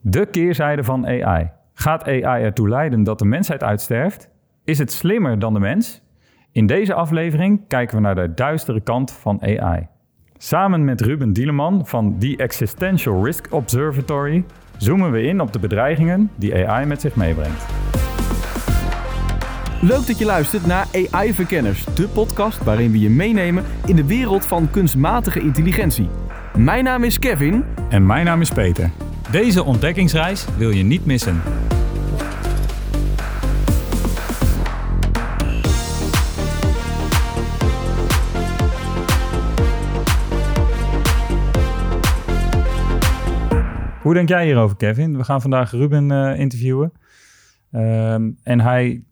De keerzijde van AI. Gaat AI ertoe leiden dat de mensheid uitsterft? Is het slimmer dan de mens? In deze aflevering kijken we naar de duistere kant van AI. Samen met Ruben Dieleman van The Existential Risk Observatory zoomen we in op de bedreigingen die AI met zich meebrengt. Leuk dat je luistert naar AI Verkenners, de podcast waarin we je meenemen in de wereld van kunstmatige intelligentie. Mijn naam is Kevin. En mijn naam is Peter. Deze ontdekkingsreis wil je niet missen. Hoe denk jij hierover, Kevin? We gaan vandaag Ruben eh, interviewen. Ehm, en hij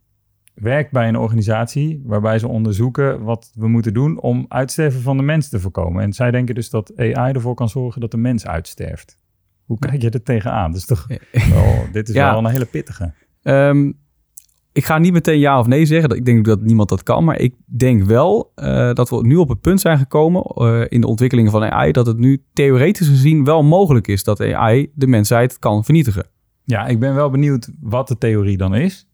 werkt bij een organisatie waarbij ze onderzoeken wat we moeten doen om uitsterven van de mens te voorkomen. En zij denken dus dat AI ervoor kan zorgen dat de mens uitsterft. Hoe kijk je er tegenaan? Dus toch, wel, dit is Ja. wel een hele pittige. Ehm, ik ga niet meteen ja of nee zeggen. Ik denk dat niemand dat kan. Maar ik denk wel eh, dat we nu op het punt zijn gekomen eh, in de ontwikkelingen van AI. Dat het nu theoretisch gezien wel mogelijk is dat AI de mensheid kan vernietigen. Ja, ik ben wel benieuwd wat de theorie dan is.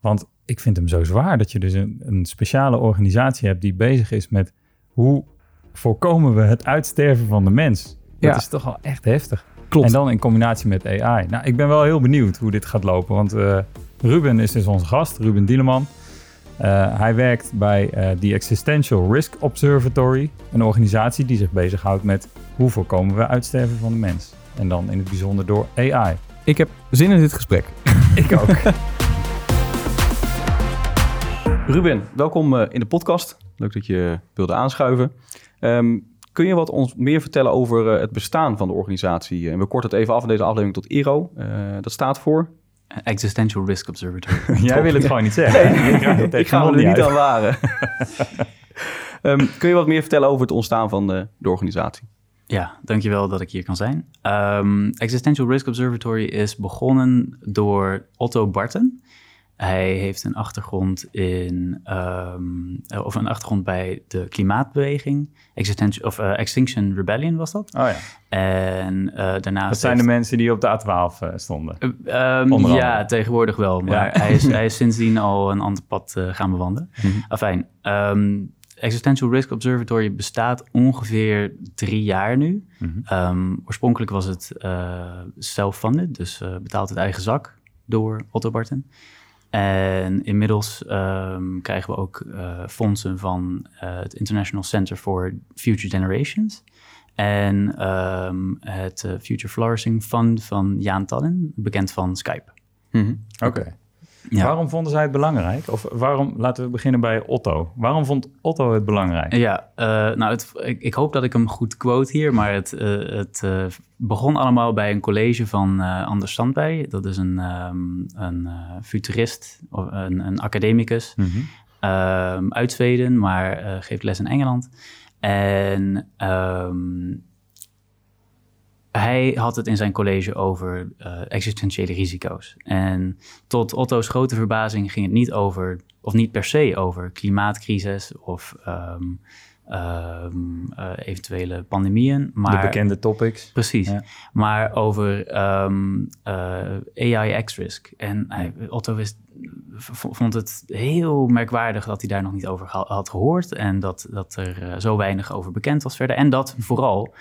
Want ik vind hem zo zwaar dat je dus een, een speciale organisatie hebt die bezig is met hoe voorkomen we het uitsterven van de mens. Dat Ja. is toch wel echt heftig. Klopt. En dan in combinatie met AI. Nou, ik ben wel heel benieuwd hoe dit gaat lopen. Want eh, Ruben is dus onze gast, Ruben Dieleman. Eh, hij werkt bij eh The Existential Risk Observatory. Een organisatie die zich bezighoudt met hoe voorkomen we uitsterven van de mens. En dan in het bijzonder door AI. Ik heb zin in dit gesprek. Ik ook. Ruben, welkom eh, in de podcast. Leuk dat je wilde aanschuiven. Ehm, kun je wat ons meer vertellen over eh, het bestaan van de organisatie? En we korten het even af in deze aflevering tot IRO. Eh, dat staat voor. Existential Risk Observatory. Jij wil het gewoon niet zeggen. Ik, ga er niet uit. aan waren. Ehm, kun je wat meer vertellen over het ontstaan van de, de organisatie? ja, dankjewel dat ik hier kan zijn. Ehm, Existential Risk Observatory is begonnen door Otto Barton. Hij heeft een achtergrond in, ehm, eh, of een achtergrond bij de klimaatbeweging. Existential, of eh, Extinction Rebellion was dat. Oh ja, En eh, daarnaast. dat zijn de mensen die op de A12 eh, stonden. Eh, ehm, ja, tegenwoordig wel. Maar Ja. hij, is, hij is sindsdien al een ander pad gaan bewandelen. Afijn, ehm, Existential Risk Observatory bestaat ongeveer drie jaar nu. Mhm. Ehm, oorspronkelijk was het eh self-funded, dus eh, betaalt het eigen zak door Otto Barton. En inmiddels ehm, krijgen we ook eh, fondsen van eh, het International Center for Future Generations. En ehm, het eh, Future Flourishing Fund van Jaan Tallinn, bekend van Skype. Oké. Ja. Waarom vonden zij het belangrijk? Of waarom, laten we beginnen bij Otto. Waarom vond Otto het belangrijk? Ja, eh, nou, het, ik, ik hoop dat ik hem goed quote hier, maar het, eh, het eh, begon allemaal bij een college van Anders Sandbij. Dat is een, ehm, een futurist, of een, een academicus Mhm. ehm, uit Zweden, maar geeft les in Engeland. En ehm, hij had het in zijn college over eh, existentiële risico's. En tot Otto's grote verbazing ging het niet over, of niet per se over klimaatcrisis of ehm, ehm, eh, eventuele pandemieën. Maar De bekende topics. Precies. Ja. Maar over ehm eh, AI X-Risk. En hij, Otto wist, vond het heel merkwaardig dat hij daar nog niet over had gehoord. En dat, dat er zo weinig over bekend was verder. En dat vooral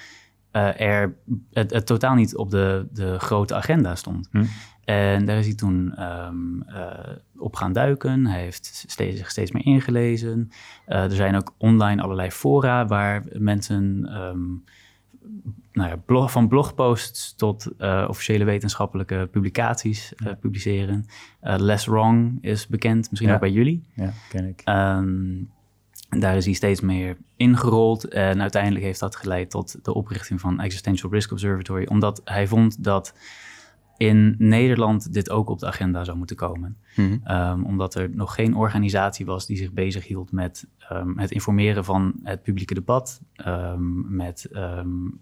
eh, er het, het totaal niet op de, de grote agenda stond. Hm. En daar is hij toen ehm, eh, op gaan duiken. Hij heeft steeds, zich steeds meer ingelezen. Eh, er zijn ook online allerlei fora waar mensen ehm, nou ja, blog, van blogposts tot officiële wetenschappelijke publicaties publiceren. Less Wrong is bekend, misschien Ja. ook bij jullie. Ja, ken ik. Daar is hij steeds meer ingerold. En uiteindelijk heeft dat geleid tot de oprichting van Existential Risk Observatory, omdat hij vond dat in Nederland dit ook op de agenda zou moeten komen. Ehm, omdat er nog geen organisatie was die zich bezighield met ehm, het informeren van het publieke debat, ehm, met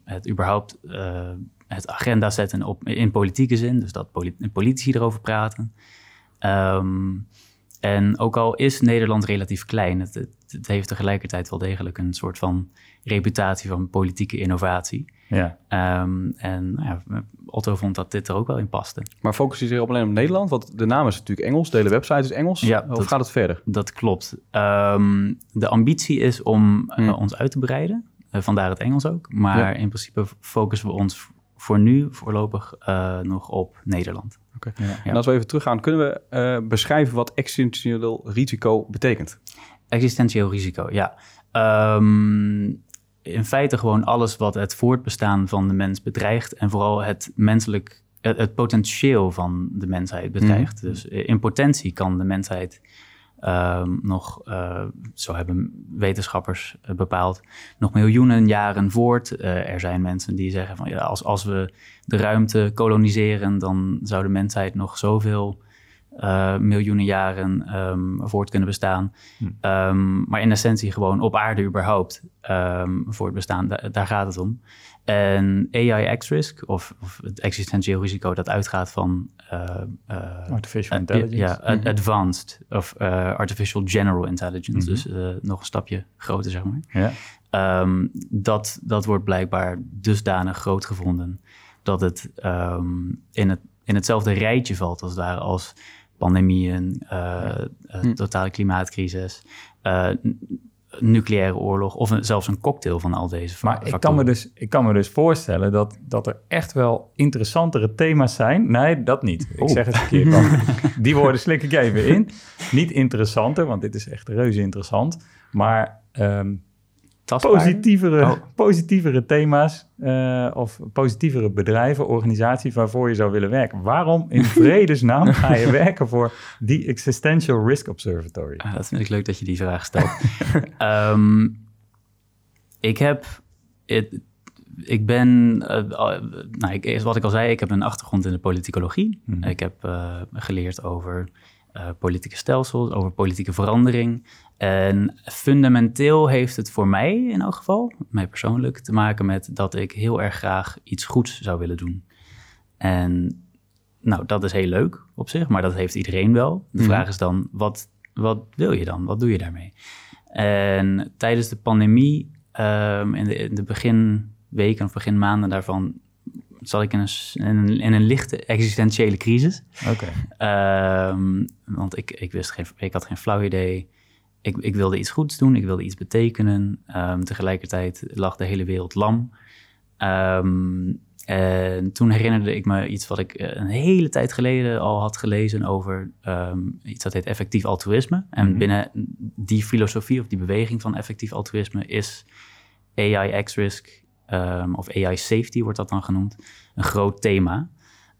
het überhaupt eh, het agenda zetten op, in politieke zin, dus dat poli- politici erover praten. En ook al is Nederland relatief klein, het, het, het, heeft tegelijkertijd wel degelijk een soort van reputatie van politieke innovatie. Ja. Um, en nou ja, Otto vond dat dit er ook wel in paste. Maar focus je zich op alleen op Nederland? Want de naam is natuurlijk Engels, de hele website is Engels. Ja, of gaat het verder? Dat klopt. Um, de ambitie is om uh, ons uit te breiden. Uh, vandaar het Engels ook. Maar ja. in principe focussen we ons voor nu voorlopig uh, nog op Nederland. Okay. Ja. En als we even teruggaan, kunnen we beschrijven wat existentieel risico betekent? Existentieel risico, ja. Um, in feite gewoon alles wat het voortbestaan van de mens bedreigt en vooral het menselijk, het, potentieel van de mensheid bedreigt. Mm. Dus in potentie kan de mensheid um, nog, uh, zo hebben wetenschappers uh, bepaald, nog miljoenen jaren voort. Uh, er zijn mensen die zeggen van ja, als, als we de ruimte koloniseren, dan zou de mensheid nog zoveel miljoenen jaren um, voort kunnen bestaan. Hm. Um, maar in essentie gewoon op aarde überhaupt voort bestaan. Da daar gaat het om. En AI X-risk, of, of, het existentieel risico dat uitgaat van... Uh, uh, artificial intelligence. Ja, mm -hmm. advanced of uh, artificial general intelligence. Mm -hmm. Dus nog een stapje groter, zeg maar. Ja. Um, dat, dat wordt blijkbaar dusdanig groot gevonden... dat het um, in, het in hetzelfde rijtje valt als daar als pandemieën, uh, hm. totale klimaatcrisis, uh, nucleaire oorlog of een, zelfs een cocktail van al deze Maar ik kan, me dus, ik kan me dus voorstellen dat, dat er echt wel interessantere thema's zijn. Nee, dat niet. Ik oh. zeg het verkeerd. die woorden slik ik even in. Niet interessanter, want dit is echt reuze interessant. Maar um, positievere, oh. positievere thema's uh, of positievere bedrijven, organisaties waarvoor je zou willen werken. Waarom in vredesnaam ga je werken voor die Existential Risk Observatory? Ah, dat vind ik leuk dat je die vraag stelt. um, ik heb... Het, ik ben, uh, nou, ik, wat ik al zei, ik heb een achtergrond in de politicologie. Mm -hmm. Ik heb uh, geleerd over uh, politieke stelsels, over politieke verandering. En fundamenteel heeft het voor mij in elk geval, mij persoonlijk, te maken met dat ik heel erg graag iets goeds zou willen doen. En nou, dat is heel leuk op zich, maar dat heeft iedereen wel. De mm. vraag is dan, wat, wat wil je dan? Wat doe je daarmee? En tijdens de pandemie, um, in, de, in de beginweken of beginmaanden daarvan, zat ik in een, in een, in een lichte existentiële crisis. Oké. Okay. Um, want ik, ik, wist geen, ik had geen flauw idee ik, ik, wilde iets goeds doen, ik wilde iets betekenen. Um, tegelijkertijd lag de hele wereld lam. Um, en toen herinnerde ik me iets wat ik eh, een hele tijd geleden al had gelezen over um, iets dat heet effectief altruïsme. En mm -hmm. binnen die filosofie of die beweging van effectief altruïsme is AI X-risk of AI safety wordt dat dan genoemd, een groot thema.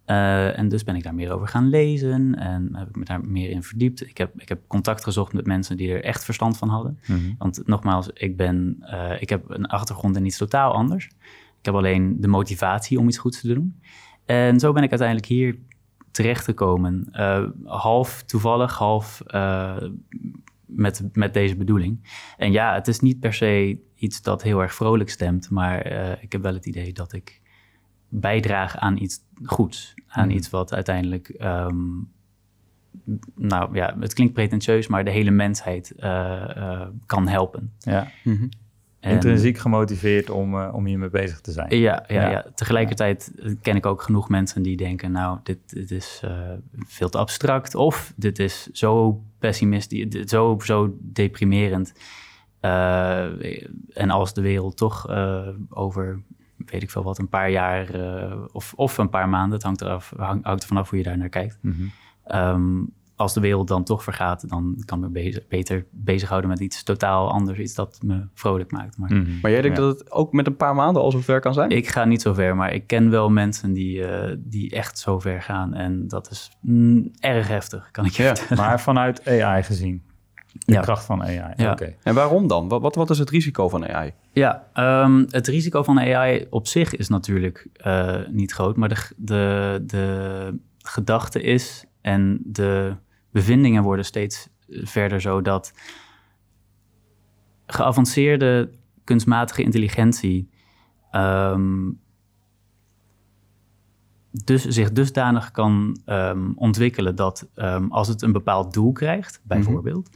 Uh, en dus ben ik daar meer over gaan lezen en heb ik me daar meer in verdiept. Ik heb, ik heb contact gezocht met mensen die er echt verstand van hadden. Mm -hmm. Want nogmaals, ik, ben, uh, ik heb een achtergrond in iets totaal anders. Ik heb alleen de motivatie om iets goeds te doen. En zo ben ik uiteindelijk hier terechtgekomen. Uh, half toevallig, half met, met deze bedoeling. En ja, het is niet per se iets dat heel erg vrolijk stemt, maar ik heb wel het idee dat ik bijdragen aan iets goeds. Aan mhm. iets wat uiteindelijk, um, nou ja, het klinkt pretentieus, maar de hele mensheid uh, uh, kan helpen. Ja. Mm-hmm. Intrinsiek gemotiveerd om, uh, om hiermee bezig te zijn. Ja, ja, ja. ja. tegelijkertijd ken ik ook genoeg mensen die denken, nou, dit, dit is veel te abstract. Of dit is zo pessimistisch, zo, zo deprimerend. En als de wereld toch over weet ik veel wat, een paar jaar uh, of, of een paar maanden. Het hangt, eraf, hang, hangt er vanaf hoe je daar naar kijkt. Mm -hmm. um, als de wereld dan toch vergaat, dan kan ik me bezig, beter bezighouden met iets totaal anders. Iets dat me vrolijk maakt. Maar, mm -hmm. maar jij denkt ja. dat het ook met een paar maanden al zo ver kan zijn? Ik ga niet zo ver, maar ik ken wel mensen die, uh, die echt zo ver gaan. En dat is mm, erg heftig, kan ik je ja, Maar vanuit AI gezien? De ja. kracht van AI. Ja. Okay. En waarom dan? Wat, wat is het risico van AI? Ja, um, het risico van AI op zich is natuurlijk uh, niet groot, maar de, de, de gedachte is en de bevindingen worden steeds verder zo dat geavanceerde kunstmatige intelligentie um, dus, zich dusdanig kan ehm, ontwikkelen dat ehm, als het een bepaald doel krijgt, bijvoorbeeld,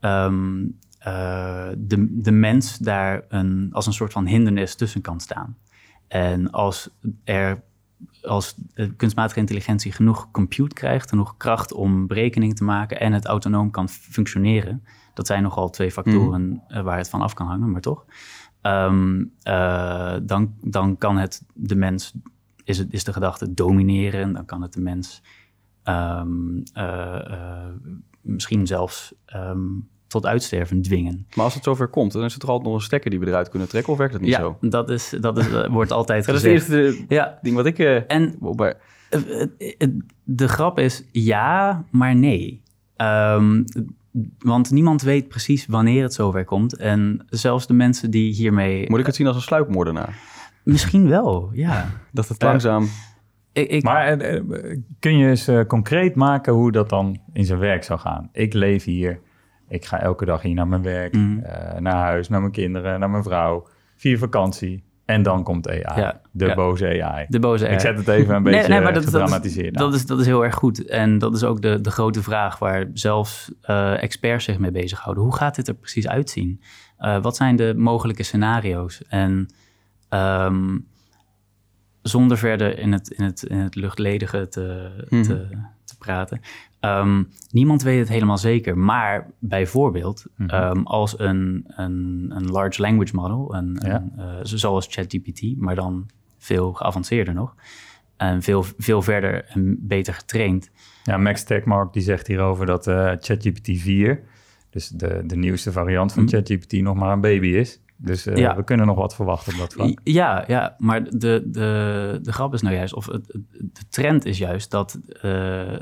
ehm, eh, de, de mens daar een, als een soort van hindernis tussen kan staan. En als er als kunstmatige intelligentie genoeg compute krijgt, genoeg kracht om berekening te maken en het autonoom kan functioneren, dat zijn nogal twee factoren eh, waar het van af kan hangen, maar toch, eh, dan, dan kan het de mens, is, het, is de gedachte domineren, dan kan het de mens ehm, eh, eh, misschien zelfs ehm, tot uitsterven dwingen. Maar als het zover komt, dan is het toch altijd nog een stekker die we eruit kunnen trekken, of werkt dat niet ja, zo? dat, is, dat is, eh, wordt altijd Dat is het gezegd. eerste Ja, ding wat ik... en maar- De grap is ja, maar nee. Ehm, want niemand weet precies wanneer het zover komt. En zelfs de mensen die hiermee... moet ik het zien als een sluipmoordenaar? Misschien wel, ja. Dat het Ja. langzaam... Ik, ik, Maar eh, eh, kun je eens eh, concreet maken hoe dat dan in zijn werk zou gaan? Ik leef hier. Ik ga elke dag hier naar mijn werk, Mhm. eh, naar huis, naar mijn kinderen, naar mijn vrouw. Vier vakantie. En dan komt AI. Ja, de ja. boze AI. de boze Ik R. zet het even een beetje Nee, nee, maar dat, dat, gedramatiseerd dat, is, dat is heel erg goed. En dat is ook de, de grote vraag waar zelfs eh, experts zich mee bezighouden. Hoe gaat dit er precies uitzien? Eh, wat zijn de mogelijke scenario's? En ehm, zonder verder in het, in het, in het luchtledige te, Mhm. te, te praten. ehm, niemand weet het helemaal zeker. Maar bijvoorbeeld, Mhm. ehm, als een, een, een large language model, een, Ja. een, eh, zoals ChatGPT, maar dan veel geavanceerder nog. En veel, veel verder en beter getraind. Ja, Max Techmark die zegt hierover dat eh, ChatGPT 4, dus de, de nieuwste variant van Mhm. ChatGPT, nog maar een baby is. Dus eh, Ja. we kunnen nog wat verwachten op dat vlak. Ja, ja, maar de, de, de grap is nou juist, of het, de trend is juist dat eh,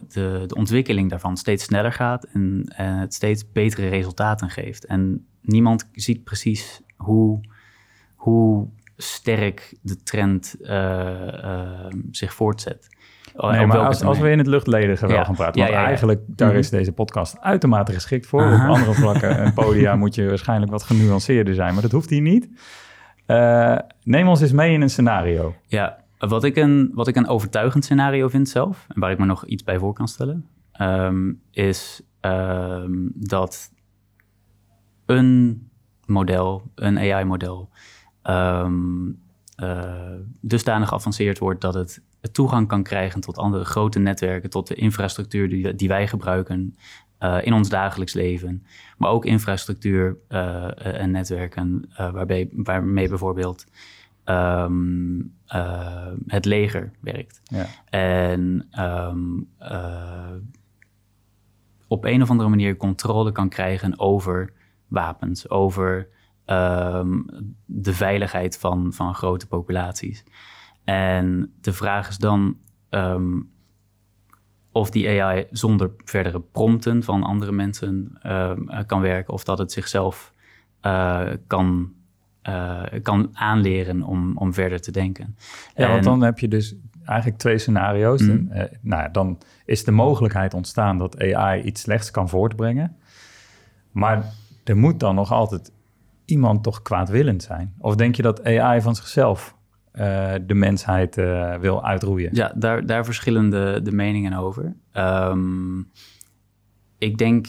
de, de ontwikkeling daarvan steeds sneller gaat en, en het steeds betere resultaten geeft. En niemand ziet precies hoe, hoe sterk de trend eh, zich voortzet. Oh, Nee, maar als, als we in het luchtledige wel gaan praten, Ja, want ja, ja. eigenlijk daar Mhm. is deze podcast uitermate geschikt voor. Aha. Op andere vlakken en podia moet je waarschijnlijk wat genuanceerder zijn, maar dat hoeft hier niet. Eh, neem ons eens mee in een scenario. Ja, wat ik, een, wat ik een overtuigend scenario vind zelf, en waar ik me nog iets bij voor kan stellen, ehm, is ehm, dat een model, een AI-model, ehm eh, dusdanig geavanceerd wordt dat het toegang kan krijgen tot andere grote netwerken, tot de infrastructuur die, die wij gebruiken eh, in ons dagelijks leven, maar ook infrastructuur eh, en netwerken eh, waarbij, waarmee bijvoorbeeld ehm, eh, het leger werkt. Ja. En ehm, eh, op een of andere manier controle kan krijgen over wapens, over ehm, de veiligheid van, van grote populaties. En de vraag is dan ehm, of die AI zonder verdere prompten van andere mensen ehm, eh, kan werken, of dat het zichzelf eh, kan, eh, kan aanleren om, om verder te denken. Ja, want En- dan heb je dus eigenlijk twee scenario's. Mhm. En, nou ja, dan is de mogelijkheid ontstaan dat AI iets slechts kan voortbrengen. Maar er moet dan nog altijd iemand toch kwaadwillend zijn. Of denk je dat AI van zichzelf eh, de mensheid eh, wil uitroeien? Ja, daar, daar verschillen de, de meningen over. Ehm, ik denk,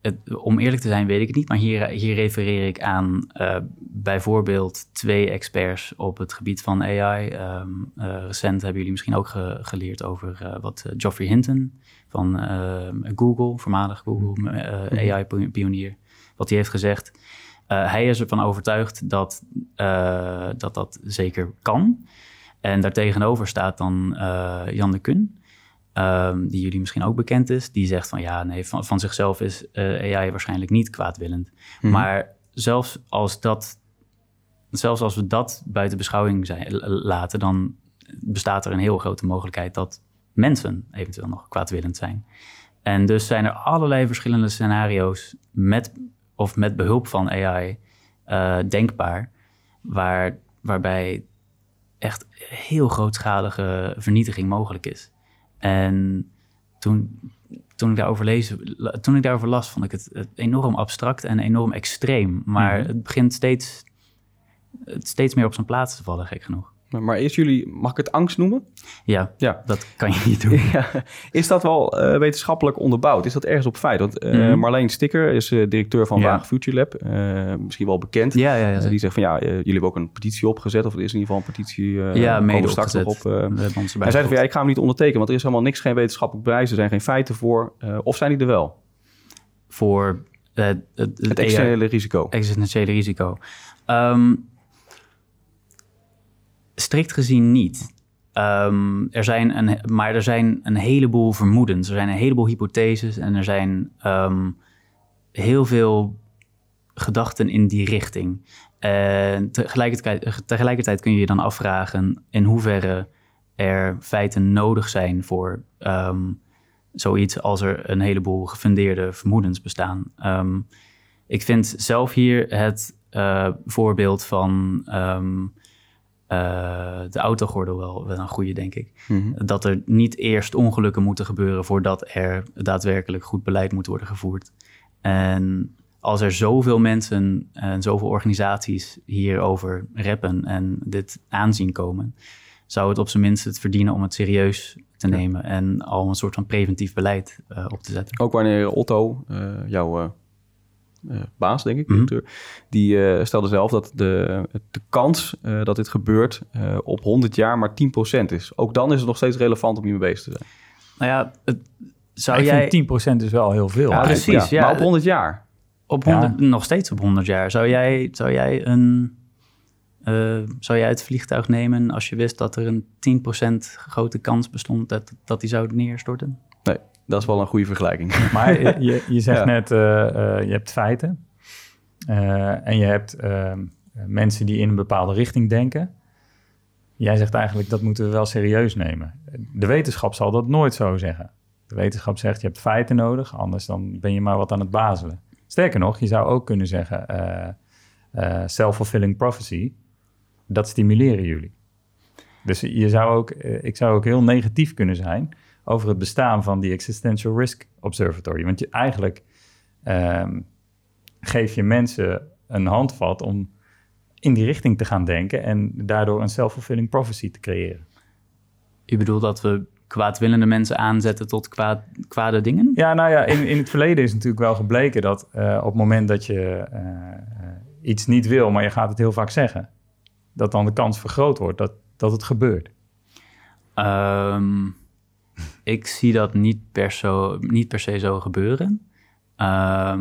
het, om eerlijk te zijn weet ik het niet, maar hier, hier refereer ik aan eh, bijvoorbeeld twee experts op het gebied van AI. Ehm, eh, recent hebben jullie misschien ook ge- geleerd over wat Geoffrey Hinton van ehm, Google, voormalig Google eh, AI-pionier, wat hij heeft gezegd. Eh, hij is ervan overtuigd dat, eh, dat dat zeker kan. En daartegenover staat dan eh, Jan de Kun, ehm, die jullie misschien ook bekend is. Die zegt van ja, nee, van, van zichzelf is AI waarschijnlijk niet kwaadwillend. Mhm. Maar zelfs als, dat, zelfs als we dat buiten beschouwing zijn, laten, dan bestaat er een heel grote mogelijkheid dat mensen eventueel nog kwaadwillend zijn. En dus zijn er allerlei verschillende scenario's met of met behulp van AI eh, denkbaar, waar, waarbij echt heel grootschalige vernietiging mogelijk is. En toen, toen, ik daarover lees, toen ik daarover las, vond ik het, enorm abstract en enorm extreem. Maar Mhm. het begint steeds, het steeds meer op zijn plaats te vallen, gek genoeg. Maar is jullie, mag ik het angst noemen? Ja, Ja. dat kan je niet doen. Ja, is dat wel eh, wetenschappelijk onderbouwd? Is dat ergens op feit? Want eh, Mhm. Marleen Sticker is eh, directeur van Ja. Waag Future Lab. misschien wel bekend. Ja, ja, ja. Die zegt van ja, jullie hebben ook een petitie opgezet. Of er is in ieder geval een petitie. ja, mede straks nog op. hij zei van ja, ik ga hem niet ondertekenen, want er is helemaal niks, geen wetenschappelijk bewijs. Er zijn geen feiten voor. Of zijn die er wel? Voor het, het, Het AI externe risico. existentiële risico. Ehm, strikt gezien niet. Ehm, er zijn een, maar er zijn een heleboel vermoedens. Er zijn een heleboel hypotheses en er zijn ehm, heel veel gedachten in die richting. En tegelijkertijd, tegelijkertijd kun je je dan afvragen in hoeverre er feiten nodig zijn voor ehm, zoiets als er een heleboel gefundeerde vermoedens bestaan. Ik vind zelf hier het eh, voorbeeld van eh, de autogordel wel, wel een goede, denk ik. Mhm. Dat er niet eerst ongelukken moeten gebeuren voordat er daadwerkelijk goed beleid moet worden gevoerd. En als er zoveel mensen en zoveel organisaties hierover rappen en dit aanzien komen, zou het op zijn minst het verdienen om het serieus te nemen en al een soort van preventief beleid eh, op te zetten. Ook wanneer Otto, eh, jouw baas, denk ik, Mhm. directeur, die eh, stelde zelf dat de, de kans eh, dat dit gebeurt eh, op 100 jaar maar 10% is. Ook dan is het nog steeds relevant om hiermee bezig te zijn. Nou ja, het, zou ik jij vind 10% is wel heel veel. Ja, precies. ja. Maar op 100 jaar. op Ja. 100, nog steeds op 100 jaar, zou jij, zou jij een eh, zou jij het vliegtuig nemen als je wist dat er een 10% grote kans bestond dat, dat die zou neerstorten? Nee, dat is wel een goede vergelijking. Maar je, je, zegt Ja. net, eh, eh, je hebt feiten. Eh, en je hebt ehm, mensen die in een bepaalde richting denken. Jij zegt eigenlijk, dat moeten we wel serieus nemen. De wetenschap zal dat nooit zo zeggen. De wetenschap zegt, je hebt feiten nodig, anders dan ben je maar wat aan het bazelen. Sterker nog, je zou ook kunnen zeggen, eh, eh, self-fulfilling prophecy, dat stimuleren jullie. Dus je zou ook, eh, ik zou ook heel negatief kunnen zijn over het bestaan van die Existential Risk Observatory. Want je, eigenlijk ehm, geef je mensen een handvat om in die richting te gaan denken en daardoor een self-fulfilling prophecy te creëren. Je bedoelt dat we kwaadwillende mensen aanzetten tot kwaad, kwade dingen? Ja, nou ja, in, in het verleden is natuurlijk wel gebleken dat eh, op het moment dat je eh, iets niet wil, maar je gaat het heel vaak zeggen, dat dan de kans vergroot wordt dat, dat het gebeurt. Ehm, ik zie dat niet per, zo, niet per se zo gebeuren. Eh,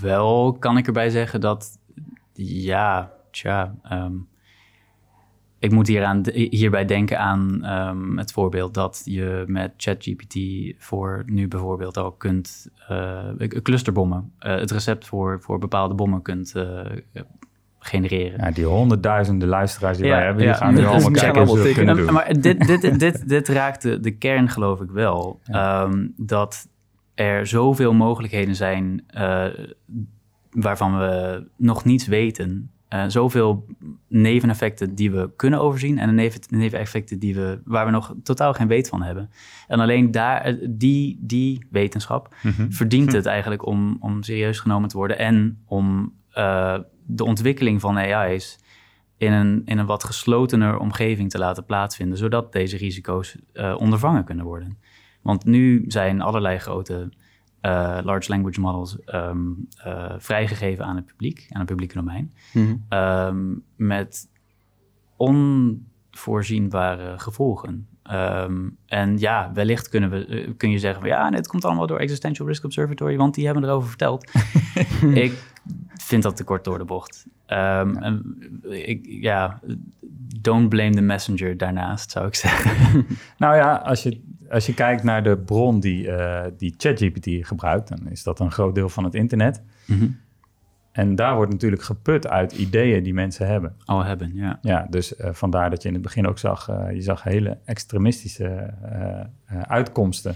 wel kan ik erbij zeggen dat, ja, tja, ehm, ik moet hieraan, hierbij denken aan ehm, het voorbeeld dat je met ChatGPT voor nu bijvoorbeeld al kunt eh, clusterbommen, eh, het recept voor, voor bepaalde bommen kunt eh, genereren. Ja, die honderdduizenden luisteraars die Ja, wij hebben, die ja. gaan nu allemaal kijken of ze kunnen doen. maar dit, dit, dit, dit raakt de, de kern, geloof ik wel. Ehm, dat er zoveel mogelijkheden zijn waarvan we nog niets weten. Eh, zoveel neveneffecten die we kunnen overzien en neven, neveneffecten die we, waar we nog totaal geen weet van hebben. En alleen daar, eh, die, die wetenschap Mhm. verdient het eigenlijk om, om serieus genomen te worden en om eh, de ontwikkeling van AI's in een, in een wat geslotener omgeving te laten plaatsvinden, zodat deze risico's ondervangen kunnen worden. Want nu zijn allerlei grote eh, large language models ehm, eh, vrijgegeven aan het publiek, aan het publieke domein, Mhm. ehm, met onvoorzienbare gevolgen. Ehm, en ja, wellicht kunnen we, eh, kun je zeggen van ja, nee, het komt allemaal door Existential Risk Observatory, want die hebben erover verteld. ik vind dat te kort door de bocht. En ik, ja, don't blame the messenger daarnaast, zou ik zeggen. Nou ja, als je, als je kijkt naar de bron die, eh, die ChatGPT gebruikt, dan is dat een groot deel van het internet. Mhm. En daar wordt natuurlijk geput uit ideeën die mensen hebben. Al hebben, ja. Ja, dus eh, vandaar dat je in het begin ook zag, eh, je zag hele extremistische uitkomsten.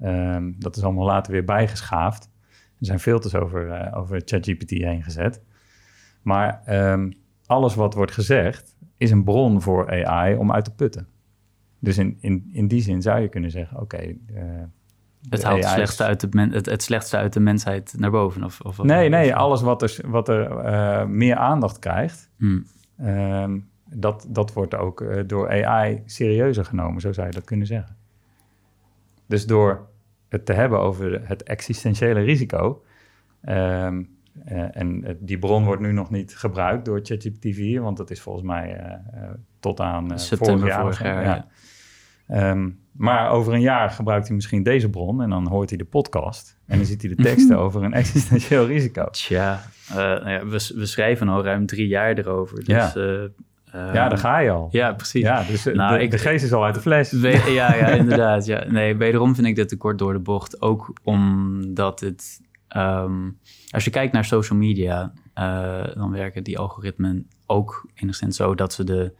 Ehm, dat is allemaal later weer bijgeschaafd. Er zijn filters over, over ChatGPT heen gezet. Maar ehm, alles wat wordt gezegd is een bron voor AI om uit te putten. Dus in, in, in die zin zou je kunnen zeggen, oké, eh, Het haalt het slechtste, uit de men, het, het slechtste uit de mensheid naar boven. Of, of Nee, nee, alles wat er, wat er eh, meer aandacht krijgt, Hmm. ehm, dat, dat wordt ook eh, door AI serieuzer genomen, zo zou je dat kunnen zeggen. Dus door het te hebben over het existentiële risico, ehm, eh, en die bron wordt nu nog niet gebruikt door ChatGPT 4, want dat is volgens mij tot aan September vorig jaar. vorig jaar, ja. ja. Ehm, maar over een jaar gebruikt hij misschien deze bron en dan hoort hij de podcast en dan ziet hij de teksten over een existentieel risico. Tja, eh, nou ja, we, we schrijven al ruim drie jaar erover. Dus, Ja. eh, eh, Ja, daar ga je al. Ja, precies. Ja, dus eh, Nou, de, ik- de geest is al uit de fles. We- ja, ja, inderdaad. Ja. Nee, wederom vind ik dit te kort door de bocht. Ook omdat het... ehm, als je kijkt naar social media, dan werken die algoritmen ook enigszins zo dat ze de,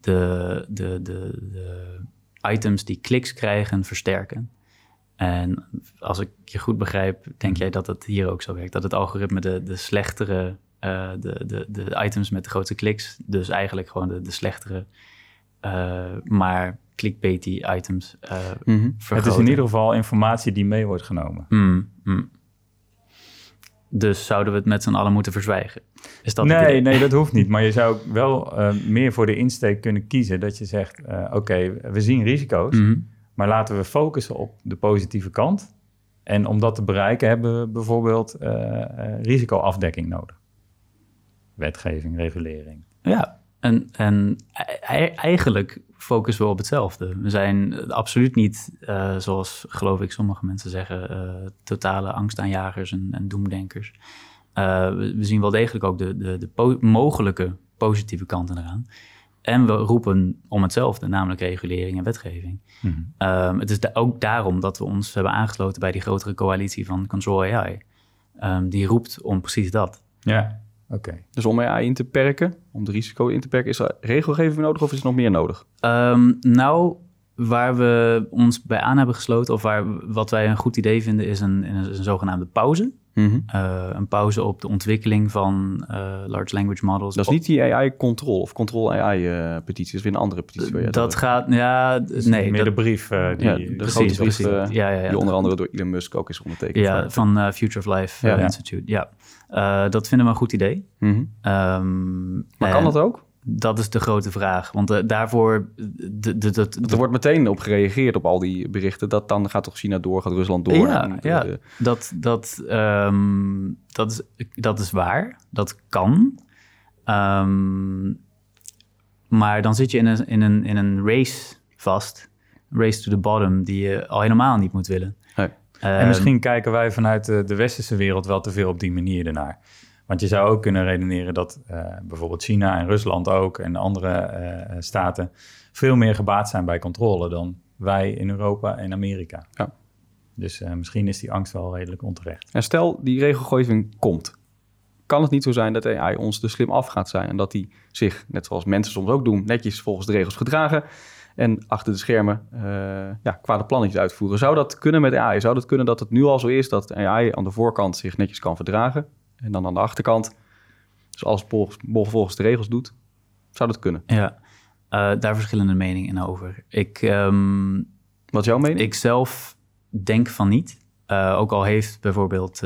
de, de, de, de items die kliks krijgen versterken. En als ik je goed begrijp, denk jij dat het hier ook zo werkt. Dat het algoritme de, de slechtere, eh, de, de, de items met de grootste kliks, dus eigenlijk gewoon de, de slechtere, eh, maar clickbaity items Mhm. Het is in ieder geval informatie die mee wordt genomen. Mm, mm. Dus zouden we het met z'n allen moeten verzwijgen? Is dat nee, nee, dat hoeft niet. Maar je zou wel eh, meer voor de insteek kunnen kiezen. Dat je zegt, eh, oké, we zien risico's. Mhm. Maar laten we focussen op de positieve kant. En om dat te bereiken hebben we bijvoorbeeld eh, risicoafdekking nodig. Wetgeving, regulering. Ja, en, en e- e- eigenlijk focussen we op hetzelfde. We zijn absoluut niet, eh, zoals geloof ik sommige mensen zeggen, eh, totale angstaanjagers en, en doemdenkers. Eh, we, we zien wel degelijk ook de, de, de po- mogelijke positieve kanten eraan. En we roepen om hetzelfde, namelijk regulering en wetgeving. Mhm. Ehm, het is da- ook daarom dat we ons hebben aangesloten bij die grotere coalitie van Control AI. Ehm, die roept om precies dat. Ja, oké. Dus om AI in te perken, om de risico in te perken, is er regelgeving nodig of is er nog meer nodig? Ehm, nou, waar we ons bij aan hebben gesloten, of waar, wat wij een goed idee vinden, is een, is een zogenaamde pauze. Mhm. Eh, een pauze op de ontwikkeling van eh, large language models. Dat is niet die AI-control of control-AI-petitie. dat is weer een andere petitie. waar Dat gaat, ja, Dus nee, meer dat, de brief eh, die... Ja, de precies, grote brief, precies. eh, ja, ja, ja. Die onder andere door Elon Musk ook is ondertekend. ja, van eh, Future of Life Ja. eh, Ja. Institute. Ja, Eh, dat vinden we een goed idee. Mhm. Ehm, Maar kan dat ook? Dat is de grote vraag. Want eh, daarvoor. De, de, de, Want er wordt meteen op gereageerd op al die berichten. Dat dan gaat toch China door, gaat Rusland door. Ja, En, ja. eh, Dat, dat, ehm, dat, is, dat is waar. Dat kan. Ehm, maar dan zit je in een, in, een, in een race vast. Race to the bottom, die je al helemaal niet moet willen. En Ehm, misschien kijken wij vanuit de, de westerse wereld wel te veel op die manier ernaar. Want je zou ook kunnen redeneren dat eh, bijvoorbeeld China en Rusland ook en andere eh, staten veel meer gebaat zijn bij controle dan wij in Europa en Amerika. Ja. Dus eh, misschien is die angst wel redelijk onterecht. En stel, die regelgeving komt. Kan het niet zo zijn dat AI ons te slim af gaat zijn... en dat die zich, net zoals mensen soms ook doen... netjes volgens de regels gedragen... en achter de schermen eh, ja, kwade plannetjes uitvoeren. Zou dat kunnen met AI? Zou dat kunnen dat het nu al zo is... dat AI aan de voorkant zich netjes kan verdragen... en dan aan de achterkant, dus als het volgens, volgens de regels doet... zou dat kunnen? Ja, eh, daar verschillende meningen over. Ik, ehm, Wat is jouw mening? Ik zelf denk van niet. Eh, ook al heeft bijvoorbeeld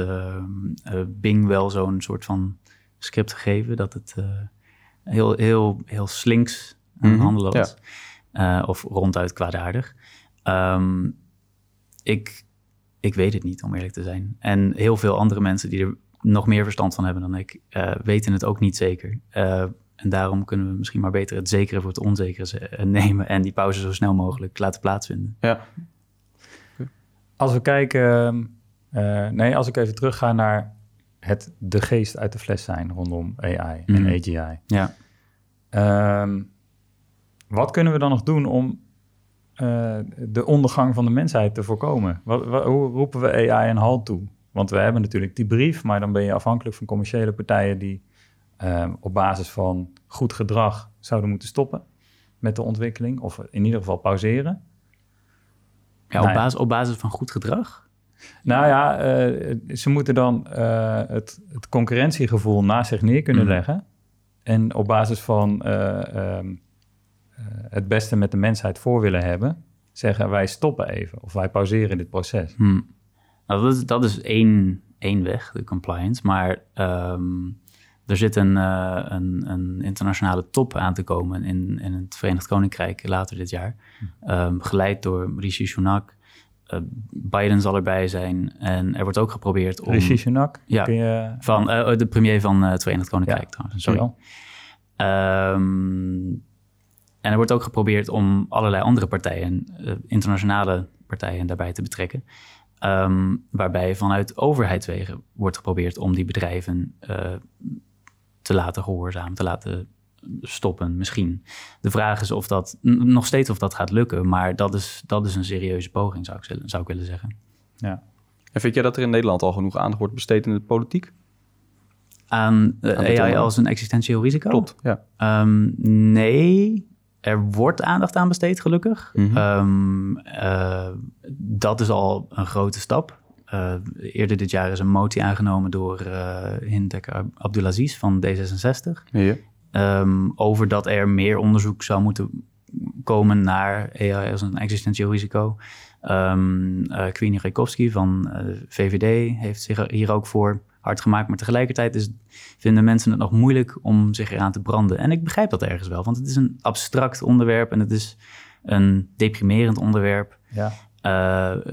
Bing wel zo'n soort van script gegeven dat het heel, heel, heel slinks aan het Mhm, handelen was. Eh, of ronduit kwaadaardig. Ehm, ik, ik weet het niet, om eerlijk te zijn. En heel veel andere mensen die er nog meer verstand van hebben dan ik, eh, weten het ook niet zeker. Eh, en daarom kunnen we misschien maar beter het zekere voor het onzekere ze- nemen en die pauze zo snel mogelijk laten plaatsvinden. Ja. Als we kijken, eh, nee, als ik even terugga naar het de geest uit de fles zijn rondom AI en Mhm. AGI. Ja. Ehm, wat kunnen we dan nog doen om eh, de ondergang van de mensheid te voorkomen? Wat, wa- hoe roepen we AI een halt toe? Want we hebben natuurlijk die brief, maar dan ben je afhankelijk van commerciële partijen die ehm, op basis van goed gedrag zouden moeten stoppen met de ontwikkeling, of in ieder geval pauzeren. Ja, op, Nou basis, op basis van goed gedrag? Nou ja, eh, ze moeten dan eh, het, het concurrentiegevoel naast zich neer kunnen Mhm. leggen. En op basis van eh, ehm, eh, het beste met de mensheid voor willen hebben. zeggen wij stoppen even of wij pauzeren dit proces. Hm. Nou, dat, is, dat is één, één weg, de compliance. Maar ehm, er zit een, uh, een, een, internationale top aan te komen in, in het Verenigd Koninkrijk later dit jaar. Um, geleid door Rishi Sunak. Uh, Biden zal erbij zijn. En er wordt ook geprobeerd om... Rishi Sunak? Ja, je... van, uh, de premier van het Verenigd Koninkrijk ja, trouwens. Sorry. Um, en er wordt ook geprobeerd om allerlei andere partijen, internationale partijen, daarbij te betrekken. Um, waarbij vanuit overheidswegen wordt geprobeerd om die bedrijven uh, te laten gehoorzamen, te laten stoppen, misschien. De vraag is of dat nog steeds of dat gaat lukken, maar dat is, dat is een serieuze poging, zou ik, zou ik willen zeggen. Ja. En vind jij dat er in Nederland al genoeg aandacht wordt besteed in de politiek? Aan, uh, Aan AI als een existentieel risico? Klopt, ja. Um, nee, er wordt aandacht aan besteed, gelukkig. Mm -hmm. um, uh, dat is al een grote stap. Uh, eerder dit jaar is een motie aangenomen door uh, Hindek Abdulaziz van D66. Ja. Um, over dat er meer onderzoek zou moeten komen naar AI als een existentieel risico. Um, uh, Queenie Rekowski van de VVD heeft zich hier ook voor hard gemaakt. Maar tegelijkertijd is, vinden mensen het nog moeilijk om zich eraan te branden. En ik begrijp dat ergens wel, want het is een abstract onderwerp en het is een deprimerend onderwerp. Ja. Uh,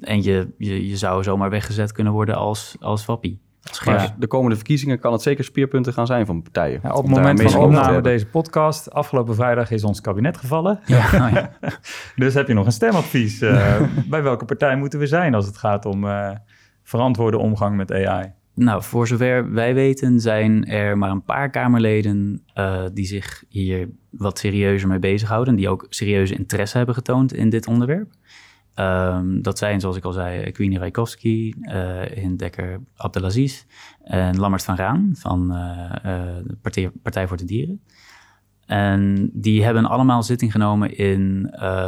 en je, je, je zou zomaar weggezet kunnen worden als, als wappie. Ja. De komende verkiezingen kan het zeker speerpunten gaan zijn van partijen. Ja, op het moment van opname deze podcast, afgelopen vrijdag is ons kabinet gevallen. Ja, oh ja. dus heb je nog een stemadvies? Uh, bij welke partij moeten we zijn als het gaat om uh, verantwoorde omgang met AI? Nou, voor zover wij weten zijn er maar een paar Kamerleden uh, die zich hier wat serieuzer mee bezighouden. Die ook serieuze interesse hebben getoond in dit onderwerp. Um, dat zijn, zoals ik al zei, Queenie Rijkowski, uh, Hindekker Abdelaziz en Lammert van Raan van uh, de Partij, voor de Dieren. En die hebben allemaal zitting genomen in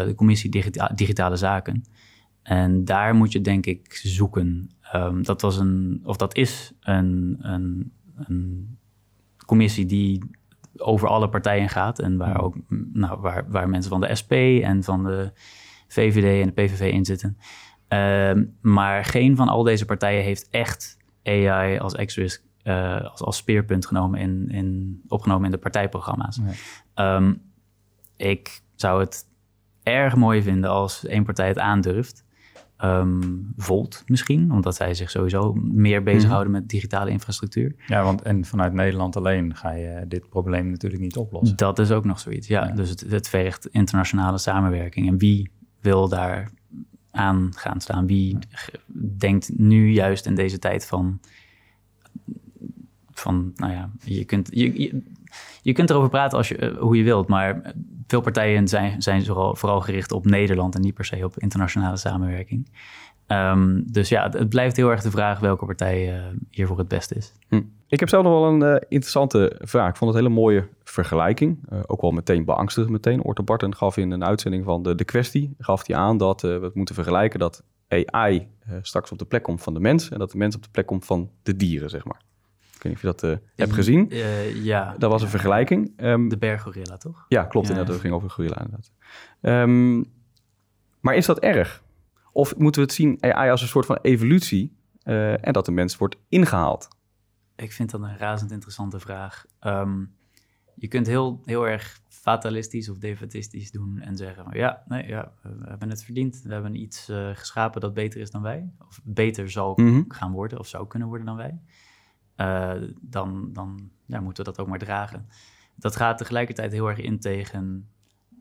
de Commissie Digita Digitale Zaken. En daar moet je denk ik zoeken. Um, dat was een, of dat is een, een, een commissie die over alle partijen gaat en waar ook nou, waar, waar mensen van de SP en van de VVD en de PVV in zitten. Uh, maar geen van al deze partijen heeft echt AI als X-Risk uh, als, als speerpunt genomen in, in, opgenomen in de partijprogramma's. Nee. Um, ik zou het erg mooi vinden als één partij het aandurft. Um, Volt misschien, omdat zij zich sowieso meer bezighouden mm -hmm. met digitale infrastructuur. Ja, want en vanuit Nederland alleen ga je dit probleem natuurlijk niet oplossen. Dat is ook nog zoiets, ja. ja. Dus het, het vergt internationale samenwerking. En wie wil daar aan gaan staan? Wie denkt nu juist in deze tijd van, van nou ja, je kunt, je, je, je kunt erover praten als je, uh, hoe je wilt, maar veel partijen zijn, zijn vooral, gericht op Nederland en niet per se op internationale samenwerking. Um, dus ja, het, blijft heel erg de vraag welke partij uh, hiervoor het beste is. Hm. Ik heb zelf nog wel een uh, interessante vraag. Ik vond het een hele mooie vergelijking. Ook wel meteen beangstigend meteen. Orte Barton gaf in een uitzending van de, de kwestie... gaf hij aan dat we het moeten vergelijken dat AI straks op de plek komt van de mens... en dat de mens op de plek komt van de dieren, zeg maar. Ik weet niet of je dat uh, hebt gezien. Uh, ja. Dat was een vergelijking. Um, de berggorilla, toch? Ja, klopt. Ja, inderdaad. Dat ging over gorilla inderdaad. Um, maar is dat erg? Of moeten we het zien AI als een soort van evolutie uh, en dat de mens wordt ingehaald? Ik vind dat een razend interessante vraag. Um, je kunt heel, heel erg fatalistisch of defatistisch doen en zeggen: ja, nee, ja, we hebben het verdiend. We hebben iets uh, geschapen dat beter is dan wij. Of beter zal mm -hmm. gaan worden of zou kunnen worden dan wij. Uh, dan dan ja, moeten we dat ook maar dragen. Dat gaat tegelijkertijd heel erg in tegen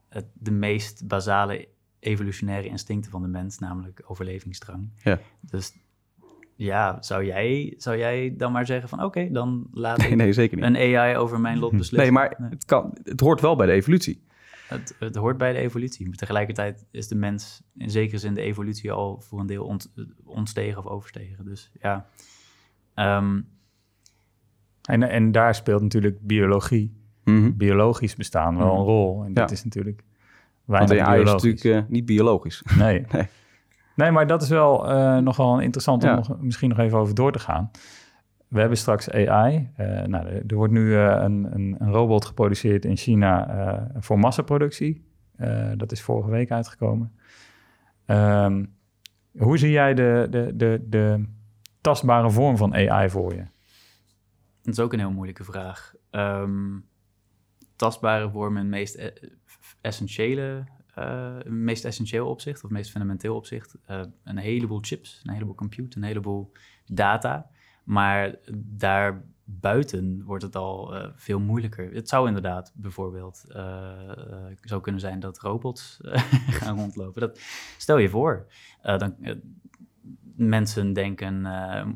het, de meest basale evolutionaire instincten van de mens, namelijk overlevingsdrang. Ja. Dus ja, zou jij, zou jij dan maar zeggen van oké, okay, dan laat nee, ik nee, zeker niet. een AI over mijn lot beslissen? Nee, maar nee. Het, kan, het hoort wel bij de evolutie. Het, het, hoort bij de evolutie. Maar tegelijkertijd is de mens in zekere zin de evolutie al voor een deel ont, ontstegen of overstegen. Dus ja. Um, en, en daar speelt natuurlijk biologie, mm -hmm. biologisch bestaan wel een rol. En dat ja. is natuurlijk Want AI is natuurlijk uh, niet biologisch. Nee. nee. Nee, maar dat is wel uh, nogal interessant om nog, misschien nog even over door te gaan. We hebben straks AI. Uh, nou, er, wordt nu uh, een, een, een, robot geproduceerd in China voor massaproductie. Eh, dat is vorige week uitgekomen. Ehm, hoe zie jij de, de, de, de tastbare vorm van AI voor je? Dat is ook een heel moeilijke vraag. Ehm, tastbare vorm in meest e- essentiële, uh, meest essentieel opzicht, of meest fundamenteel opzicht. Uh, een heleboel chips, een heleboel compute, een heleboel data. Maar daarbuiten wordt het al veel moeilijker. Het zou inderdaad bijvoorbeeld zo kunnen zijn dat robots gaan rondlopen. Dat, stel je voor, dan, mensen denken,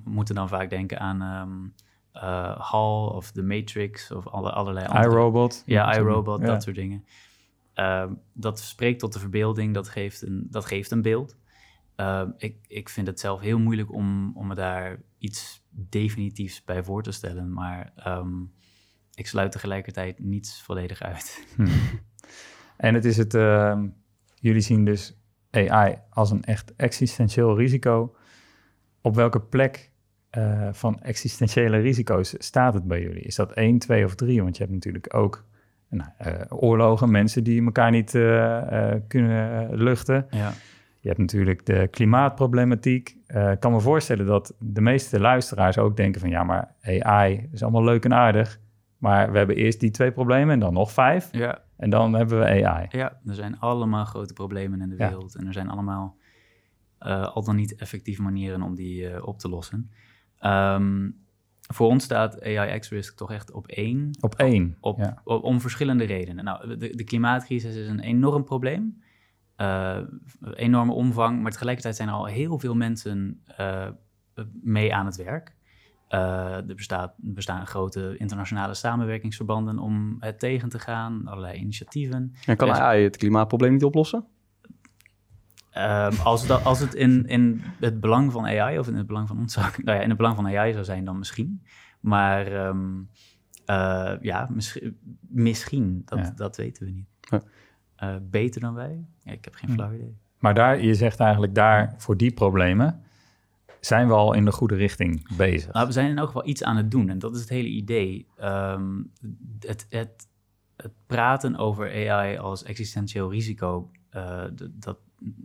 moeten dan vaak denken aan... Um, uh, Hall of The Matrix of alle, allerlei andere... iRobot. Ja, iRobot, dat soort dingen. Uh, dat spreekt tot de verbeelding, dat geeft een, dat geeft een beeld. Uh, ik, ik vind het zelf heel moeilijk om, om me daar iets definitiefs bij voor te stellen, maar um, ik sluit tegelijkertijd niets volledig uit. Hmm. En het is het, ehm, jullie zien dus AI als een echt existentieel risico. Op welke plek uh, van existentiële risico's staat het bij jullie? Is dat één, twee of drie? Want je hebt natuurlijk ook nou, uh, oorlogen, mensen die elkaar niet uh, kunnen luchten. Ja. Je hebt natuurlijk de klimaatproblematiek. Ik kan me voorstellen dat de meeste luisteraars ook denken van... ja, maar AI is allemaal leuk en aardig... maar we hebben eerst die twee problemen en dan nog vijf. Ja. En dan hebben we AI. Ja, er zijn allemaal grote problemen in de wereld. Ja. En er zijn allemaal al dan niet effectieve manieren om die op te lossen. Um, voor ons staat AI X-Risk toch echt op één. Op één, op, ja. op, om verschillende redenen. Nou, de, de klimaatcrisis is een enorm probleem. Uh, enorme omvang, maar tegelijkertijd zijn er al heel veel mensen uh, mee aan het werk. Uh, er, bestaat, er bestaan grote internationale samenwerkingsverbanden om het tegen te gaan, allerlei initiatieven. En kan AI het klimaatprobleem niet oplossen? Um, als, dat, als het in, in het belang van AI of in het belang van ons zou, nou ja, in het belang van AI zou zijn, dan misschien. Maar um, uh, ja, misschien, misschien dat, ja. dat weten we niet. Ja. Uh, beter dan wij? Ja, ik heb geen flauw idee. Maar daar, je zegt eigenlijk daar, voor die problemen, zijn we al in de goede richting bezig. Nou, we zijn in elk geval iets aan het doen en dat is het hele idee. Um, het, het, het praten over AI als existentieel risico, uh, dat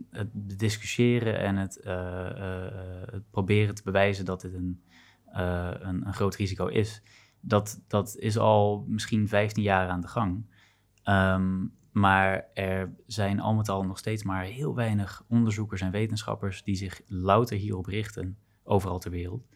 het discussiëren en het, uh, uh, het, proberen te bewijzen dat dit een, een, een, groot risico is, dat, dat is al misschien 15 jaar aan de gang. Um, maar er zijn al met al nog steeds maar heel weinig onderzoekers en wetenschappers die zich louter hierop richten, overal ter wereld.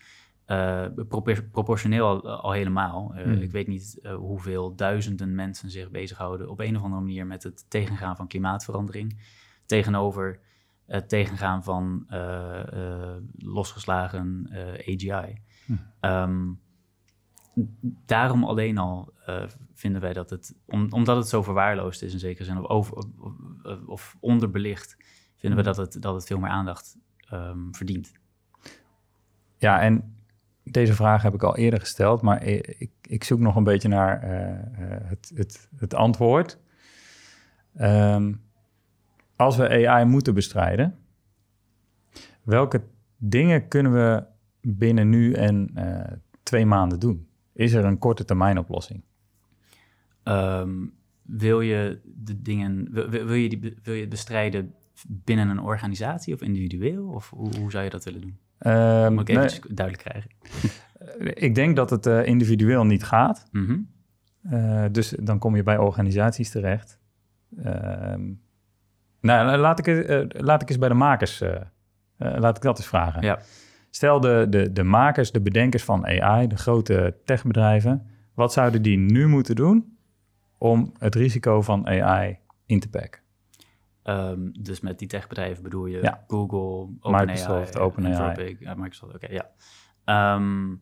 Propor proportioneel al, al helemaal. Hmm. Ik weet niet hoeveel duizenden mensen zich bezighouden op een of andere manier met het tegengaan van klimaatverandering tegenover het tegengaan van uh, uh, losgeslagen uh, AGI. Hm. Um, daarom alleen al vinden wij dat het, om, omdat het zo verwaarloosd is in zekere zin, of, over, of, of onderbelicht, vinden hm. we dat het, dat het veel meer aandacht um, verdient. Ja, en deze vraag heb ik al eerder gesteld, maar ik, ik zoek nog een beetje naar het, het, het antwoord. Um, als we AI moeten bestrijden, welke dingen kunnen we binnen nu en uh, twee maanden doen? Is er een korte termijn oplossing? Um, wil je de dingen, wil, wil, je die, wil je het bestrijden binnen een organisatie of individueel? Of hoe, hoe zou je dat willen doen? Um, Moet ik even nee, duidelijk krijgen? ik denk dat het uh, individueel niet gaat. Mm -hmm. uh, dus dan kom je bij organisaties terecht. Um, nou, laat ik, uh, laat ik eens bij de makers, uh, uh, laat ik dat eens vragen. Ja. Stel de, de, de makers, de bedenkers van AI, de grote techbedrijven, wat zouden die nu moeten doen om het risico van AI in te pakken? Um, dus met die techbedrijven bedoel je ja. Google, Microsoft, OpenAI, Anthropic, uh, Microsoft, oké, okay, ja. Um,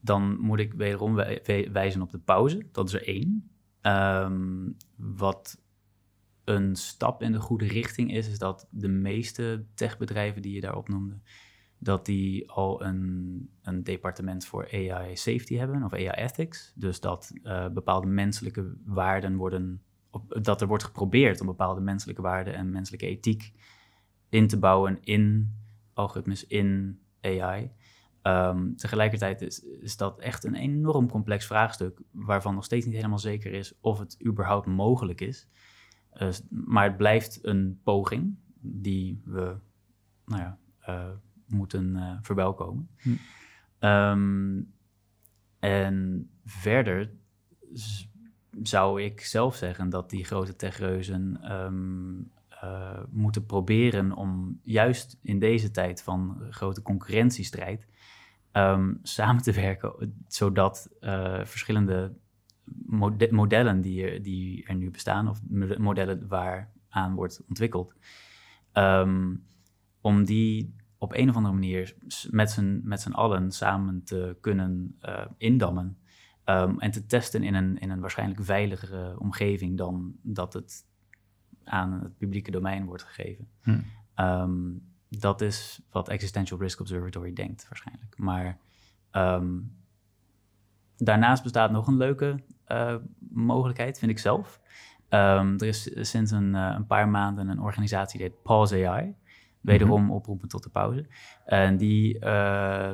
dan moet ik wederom wijzen op de pauze. Dat is er één. Um, wat een stap in de goede richting is, is dat de meeste techbedrijven die je daar opnoemde, dat die al een, een departement voor AI safety hebben of AI ethics. Dus dat uh, bepaalde menselijke waarden worden, op, dat er wordt geprobeerd om bepaalde menselijke waarden en menselijke ethiek in te bouwen in algoritmes, in AI. Um, tegelijkertijd is, is dat echt een enorm complex vraagstuk, waarvan nog steeds niet helemaal zeker is of het überhaupt mogelijk is. Eh, maar het blijft een poging die we nou ja, eh, moeten uh, verwelkomen. Hm. Ehm, en verder zou ik zelf zeggen dat die grote techreuzen um, moeten proberen om juist in deze tijd van grote concurrentiestrijd um, samen te werken, zodat verschillende modellen die er, die er nu bestaan, of modellen waaraan wordt ontwikkeld, um, om die op een of andere manier met z'n, met z'n allen samen te kunnen uh, indammen. Um, en te testen in een, in een waarschijnlijk veiligere omgeving dan dat het aan het publieke domein wordt gegeven. Hm. Um, dat is wat Existential Risk Observatory denkt waarschijnlijk. Maar daarnaast bestaat nog een leuke uh, mogelijkheid, vind ik zelf. Um, er is sinds een, uh, een, paar maanden een organisatie die heet Pause AI. Wederom mm -hmm. oproepen tot de pauze. En die uh,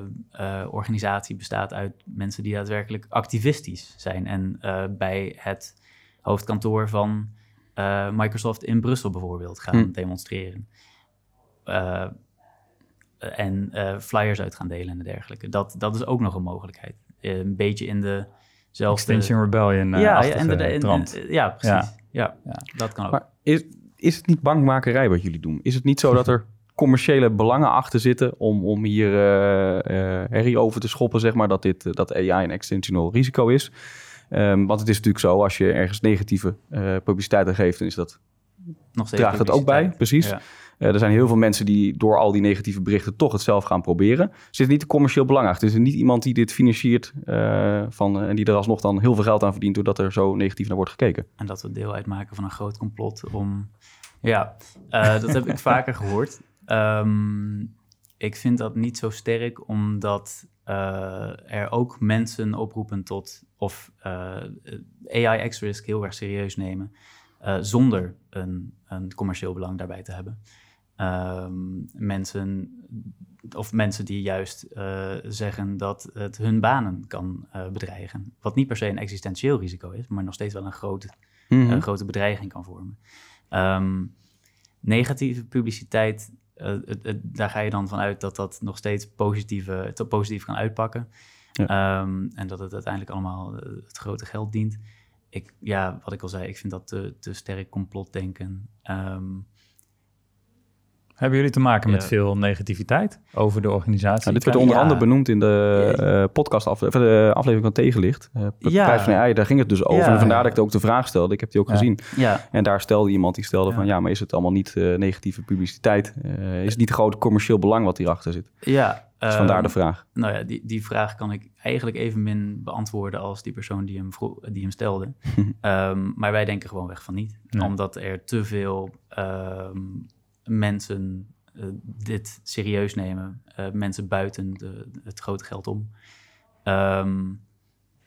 organisatie bestaat uit mensen die daadwerkelijk activistisch zijn. En bij het hoofdkantoor van Microsoft in Brussel bijvoorbeeld gaan Hm. demonstreren. en flyers uit gaan delen en dergelijke. Dat, dat is ook nog een mogelijkheid. Een beetje in de zelfde... Extinction Rebellion uh, ja, ja, en de, en, trant. en, ja, precies. Ja. Ja, dat kan ook. Maar is, is het niet bankmakerij wat jullie doen? Is het niet zo dat er commerciële belangen achter zitten om, om hier uh, uh, herrie over te schoppen, zeg maar, dat, dit, uh, dat AI een extensional risico is? Um, want het is natuurlijk zo, als je ergens negatieve uh, publiciteit aan geeft, dan is dat, Nog steeds draagt dat ook bij, precies. Ja. Uh, er zijn heel veel mensen die door al die negatieve berichten toch het zelf gaan proberen. Er zit niet commercieel belang achter. Er is niet iemand die dit financiert uh, van, en die er alsnog dan heel veel geld aan verdient doordat er zo negatief naar wordt gekeken. En dat we deel uitmaken van een groot complot om... Ja, uh, dat heb ik vaker gehoord. Um, ik vind dat niet zo sterk, omdat er ook mensen oproepen tot... of AI X-Risk heel erg serieus nemen... zonder een, een commercieel belang daarbij te hebben. Um, mensen, of mensen die juist uh, zeggen dat het hun banen kan uh, bedreigen. Wat niet per se een existentieel risico is, maar nog steeds wel een grote, mm -hmm. uh, grote bedreiging kan vormen. Um, negatieve publiciteit, daar ga je dan vanuit dat dat nog steeds positieve, positief kan uitpakken. Ja. Um, en dat het uiteindelijk allemaal het grote geld dient. Ik, ja, wat ik al zei, ik vind dat te, te sterk complotdenken. Um, hebben jullie te maken met ja. veel negativiteit over de organisatie? Nou, dit werd onder ja. andere benoemd in de uh, podcast af, de aflevering van Tegenlicht. Uh, ja. van AI, daar ging het dus over. En vandaar dat ik ook de vraag stelde. Ik heb die ook gezien. En daar stelde iemand die stelde van... ja, maar is het allemaal niet uh, negatieve publiciteit? is het niet groot commercieel belang wat hierachter zit? Ja. Dus vandaar de vraag. Nou ja, die, die vraag kan ik eigenlijk evenmin beantwoorden... als die persoon die hem, die hem stelde. um, maar wij denken gewoon weg van niet. Omdat er te veel... Um, mensen uh, dit serieus nemen. Uh, mensen buiten de, het grote geld om.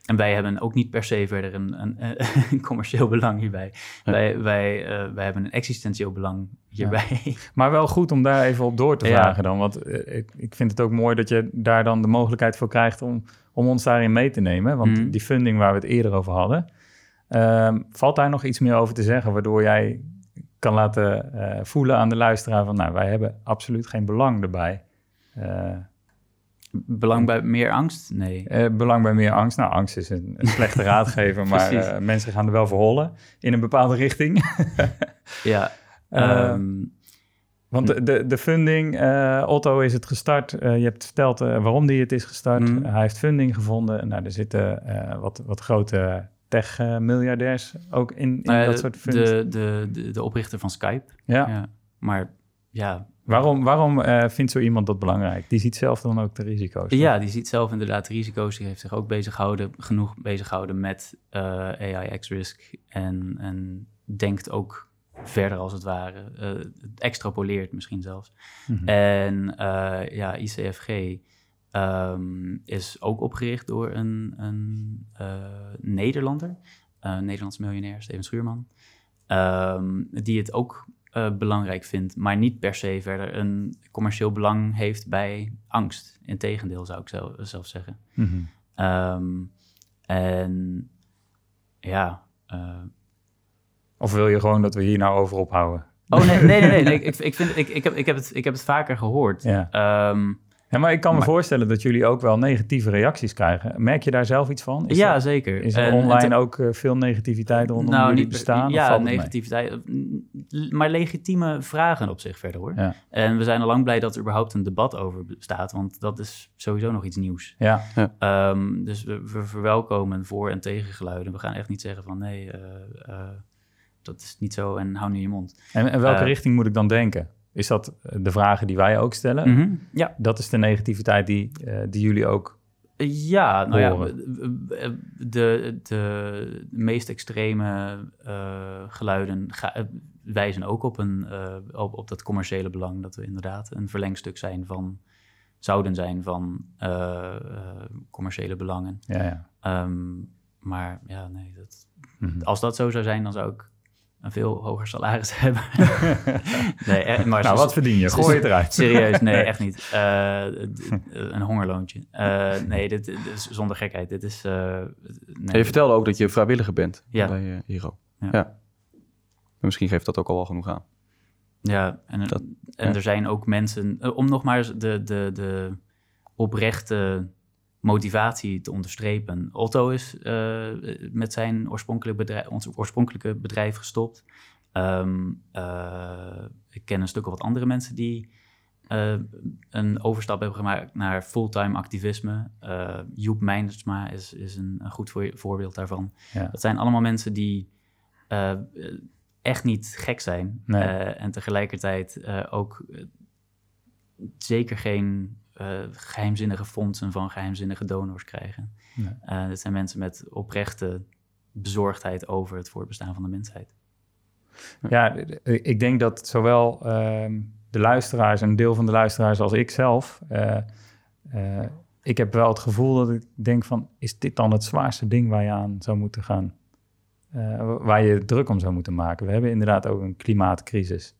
En wij hebben ook niet per se verder een, een, een commercieel belang hierbij. Ja. Wij, wij, uh, wij hebben een existentieel belang hierbij. Ja. Maar wel goed om daar even op door te vragen ja. dan. Want ik, ik vind het ook mooi dat je daar dan de mogelijkheid voor krijgt om, om ons daarin mee te nemen. Want mm. die funding waar we het eerder over hadden. Um, valt daar nog iets meer over te zeggen, waardoor jij kan laten uh, voelen aan de luisteraar van, nou, wij hebben absoluut geen belang erbij. Uh, belang bij meer angst? Nee. Uh, belang bij meer angst? Nou, angst is een, een slechte raadgever, maar mensen gaan er wel voor hollen in een bepaalde richting. ja. Um, want de, de, de funding, Otto is het gestart. je hebt verteld waarom die het is gestart. Mm. Hij heeft funding gevonden. Nou, er zitten wat, wat grote tech-miljardairs ook in, in nou dat soort funds? De, de, de, de, oprichter van Skype. Ja. ja. Maar ja... Waarom, waarom uh, vindt zo iemand dat belangrijk? Die ziet zelf dan ook de risico's? Ja, die ziet zelf inderdaad de risico's. Die heeft zich ook bezig gehouden, genoeg bezig gehouden met uh, AI X-Risk. En, en denkt ook verder als het ware. Uh, extrapoleert misschien zelfs. Mm -hmm. En ja, ICFG... Um, is ook opgericht door een, een Nederlander, Nederlands miljonair, Steven Schuurman, um, die het ook uh, belangrijk vindt, maar niet per se verder een commercieel belang heeft bij angst. Integendeel zou ik zelf, zelf zeggen. Mm -hmm. um, en ja. Of wil je gewoon dat we hier nou over ophouden? Oh nee, nee, nee. nee, nee. Ik, ik, vind, ik, ik, heb, ik, heb het, ik heb het vaker gehoord. Ja. Ehm, Ja, maar ik kan me Maar- voorstellen dat jullie ook wel negatieve reacties krijgen. Merk je daar zelf iets van? Is ja, er, zeker. is er online en ook eh, veel negativiteit rondom nou, jullie niet bestaan? of Ja, negativiteit. Maar legitieme vragen op zich verder hoor. Ja. En we zijn al lang blij dat er überhaupt een debat over bestaat, want dat is sowieso nog iets nieuws. Ja, Ehm, dus we, we verwelkomen voor- en tegengeluiden. We gaan echt niet zeggen van nee, eh, eh, dat is niet zo en hou nu je mond. en, en welke richting moet ik dan denken? Is dat eh, de vragen die wij ook stellen? Mhm. Ja, Dat is de negativiteit die, eh, die jullie ook... Ja, nou ja, horen. de, de meest extreme eh, geluiden ga- eh, wijzen ook op, een, eh, op, op dat commerciële belang. Dat we inderdaad een verlengstuk zijn van, zouden zijn van eh, eh, commerciële belangen. Ja, ja. Ehm, maar ja, nee, dat, Mhm. als dat zo zou zijn, dan zou ik een veel hoger salaris hebben. nee, eh, maar Nou, wat verdien je? Gooi het eruit. Serieus, nee, echt niet. Eh, d- een hongerloontje. Eh, nee, dit, dit is zonder gekheid. Dit is... eh, nee. je vertelde ook dat je vrijwilliger bent Ja. bij eh, Hero. Ja. Ja. Misschien geeft dat ook al wel genoeg aan. Ja, en, Dat- en ja. er zijn ook mensen... eh, om nog maar de, de, de oprechte motivatie te onderstrepen. Otto is eh, met zijn oorspronkelijke bedrijf, ons oorspronkelijke bedrijf gestopt. Ehm, eh, ik ken een stuk of wat andere mensen die eh, een overstap hebben gemaakt naar fulltime activisme. Joep Meinersma is, is een, een goed voor, voorbeeld daarvan. Ja. Dat zijn allemaal mensen die echt niet gek zijn. Nee. En tegelijkertijd ook zeker geen eh, geheimzinnige fondsen van geheimzinnige donors krijgen. Nee. Eh, dit zijn mensen met oprechte bezorgdheid over het voortbestaan van de mensheid. Ja, ik denk dat zowel ehm, de luisteraars, een deel van de luisteraars als ik zelf, eh, ik heb wel het gevoel dat ik denk van, is dit dan het zwaarste ding waar je aan zou moeten gaan, waar je druk om zou moeten maken? We hebben inderdaad ook een klimaatcrisis.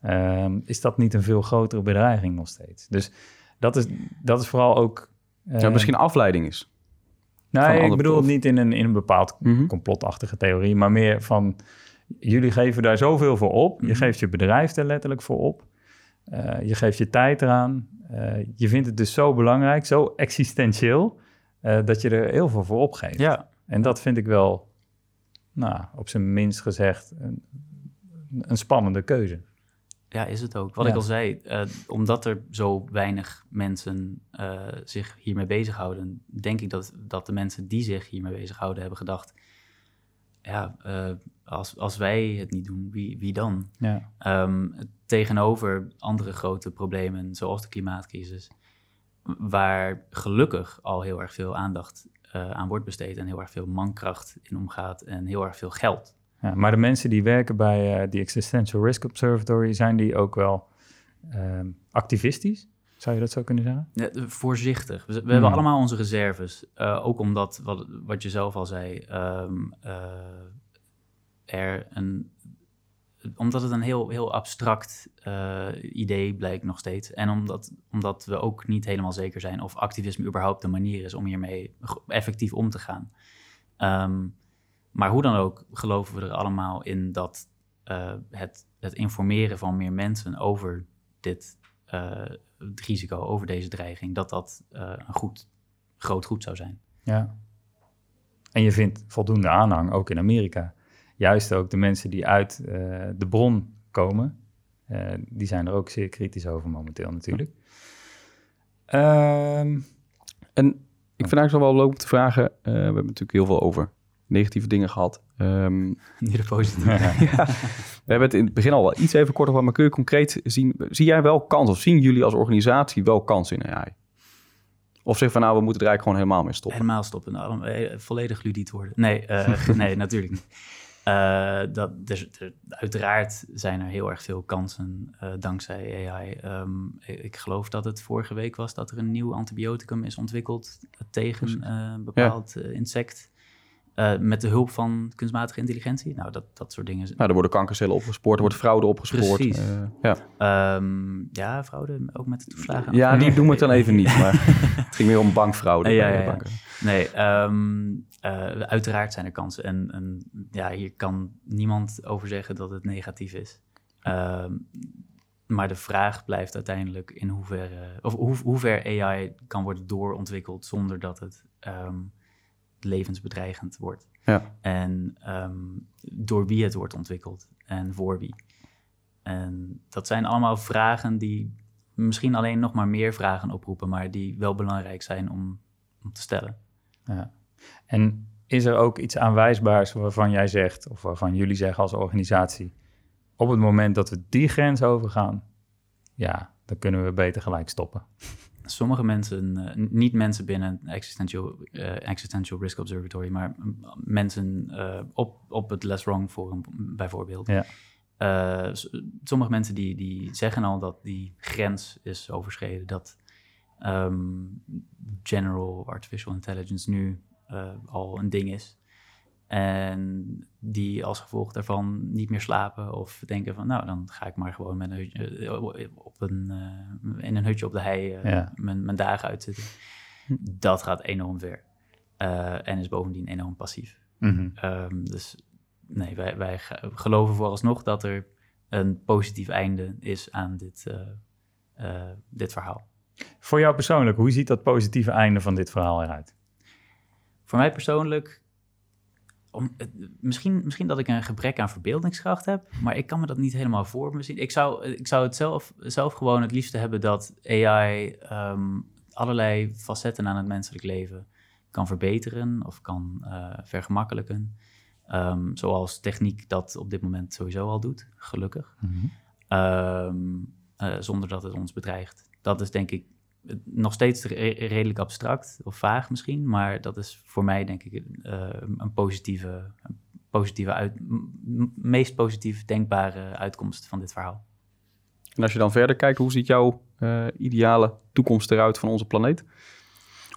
Ehm, is dat niet een veel grotere bedreiging nog steeds? Dus dat is, dat is vooral ook... eh, ja, misschien afleiding is. Nee, ik bedoel het niet in een, in een bepaald Mhm. complotachtige theorie, maar meer van jullie geven daar zoveel voor op. Je Mhm. geeft je bedrijf er letterlijk voor op. Eh, je geeft je tijd eraan. Eh, je vindt het dus zo belangrijk, zo existentieel, eh, dat je er heel veel voor opgeeft. Ja, En dat vind ik wel, nou, op zijn minst gezegd, een, een spannende keuze. Ja is het ook. Wat Ja. ik al zei, eh, omdat er zo weinig mensen eh, zich hiermee bezighouden, denk ik dat, dat de mensen die zich hiermee bezighouden hebben gedacht, ja, eh, als, als wij het niet doen, wie, wie dan? Ja, Ehm, tegenover andere grote problemen, zoals de klimaatcrisis, waar gelukkig al heel erg veel aandacht aan wordt besteed en heel erg veel mankracht in omgaat en heel erg veel geld. Ja, maar de mensen die werken bij die Existential Risk Observatory, zijn die ook wel ehm, activistisch? Zou je dat zo kunnen zeggen? Ja, voorzichtig. We, we Hmm. hebben allemaal onze reserves. Eh, ook omdat, wat, wat je zelf al zei, ehm, eh, er een, omdat het een heel, heel abstract idee blijkt nog steeds. En omdat, omdat we ook niet helemaal zeker zijn of activisme überhaupt de manier is om hiermee effectief om te gaan. Ehm, maar hoe dan ook geloven we er allemaal in dat eh, het, het informeren van meer mensen over dit eh, het risico, over deze dreiging, dat dat eh, een goed, groot goed zou zijn. Ja. En je vindt voldoende aanhang, ook in Amerika. Juist ook de mensen die uit eh, de bron komen, eh, die zijn er ook zeer kritisch over momenteel natuurlijk. Ehm, En ik vind eigenlijk zo wel leuk om te vragen. eh, we hebben natuurlijk heel veel over negatieve dingen gehad. Ehm, Niet de positief. ja, we hebben het in het begin al wel iets even kort over, maar kun je concreet zien, zie jij wel kans of zien jullie als organisatie wel kans in AI? Of zeg van nou, we moeten er eigenlijk gewoon helemaal mee stoppen. Helemaal stoppen. Nou, eh, volledig ludiet worden. Nee, eh, nee natuurlijk niet. Eh, dat, dus, er- uiteraard zijn er heel erg veel kansen dankzij AI. Ehm, ik, geloof dat het vorige week was dat er een nieuw antibioticum is ontwikkeld tegen een bepaald insect. Eh, met de hulp van kunstmatige intelligentie. Nou, dat, dat soort dingen. Nou, er worden kankercellen opgespoord, er wordt fraude opgespoord. Precies. Eh, ja. Ehm, ja, fraude, ook met de toeslagen. ja, die doen we het dan even niet. Maar het ging meer om bankfraude. Ja, bij ja, ja. banken. Nee, ehm, eh, uiteraard zijn er kansen. En, en ja, hier kan niemand over zeggen dat het negatief is. Ehm, maar de vraag blijft uiteindelijk in hoeverre, of hoe, hoe ver AI kan worden doorontwikkeld zonder dat het levensbedreigend wordt. Ja. En ehm, door wie het wordt ontwikkeld en voor wie. En dat zijn allemaal vragen die misschien alleen nog maar meer vragen oproepen, maar die wel belangrijk zijn om, om te stellen. Ja. En is er ook iets aanwijsbaars waarvan jij zegt, of waarvan jullie zeggen als organisatie, op het moment dat we die grens overgaan, ja, dan kunnen we beter gelijk stoppen. Sommige mensen, eh, niet mensen binnen Existential, eh, Existential Risk Observatory, maar mensen eh, op, op het Less Wrong Forum bijvoorbeeld. Ja. Sommige mensen die, die zeggen al dat die grens is overschreden, dat ehm, General Artificial Intelligence nu al een ding is. En die als gevolg daarvan niet meer slapen of denken van, nou, dan ga ik maar gewoon met een hutje, eh, op een, eh, in een hutje op de hei eh, Ja. mijn, mijn dagen uitzitten. Dat gaat enorm ver. En is bovendien enorm passief. Mhm. Ehm, dus nee, wij, wij ge- geloven vooralsnog dat er een positief einde is aan dit, dit verhaal. Voor jou persoonlijk, hoe ziet dat positieve einde van dit verhaal eruit? Voor mij persoonlijk, misschien, misschien dat ik een gebrek aan verbeeldingskracht heb, maar ik kan me dat niet helemaal voor me zien. Ik zou, ik zou het zelf, zelf gewoon het liefste hebben dat AI ehm, allerlei facetten aan het menselijk leven kan verbeteren of kan eh, vergemakkelijken. Ehm, zoals techniek dat op dit moment sowieso al doet, gelukkig. Ehm, eh, zonder dat het ons bedreigt. Dat is denk ik nog steeds re- redelijk abstract of vaag misschien, maar dat is voor mij denk ik eh, een positieve, een positieve uit, meest positief denkbare uitkomst van dit verhaal. En als je dan verder kijkt, hoe ziet jouw eh, ideale toekomst eruit van onze planeet?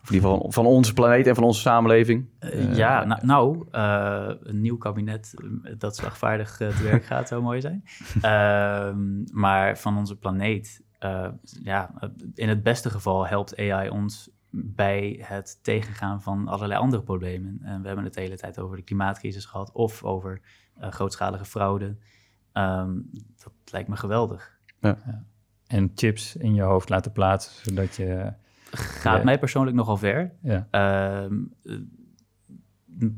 Of in ieder geval van onze planeet en van onze samenleving? Eh, ja, nou, nou een nieuw kabinet dat slagvaardig te werk gaat, zou mooi zijn. Ehm, maar van onze planeet, eh, ja, eh, in het beste geval helpt AI ons bij het tegengaan van allerlei andere problemen. En we hebben het de hele tijd over de klimaatcrisis gehad of over eh, grootschalige fraude. Ehm, dat lijkt me geweldig. En chips in je hoofd laten plaatsen, zodat je... Gaat Ja. mij persoonlijk nogal ver. Ja, Ehm, eh,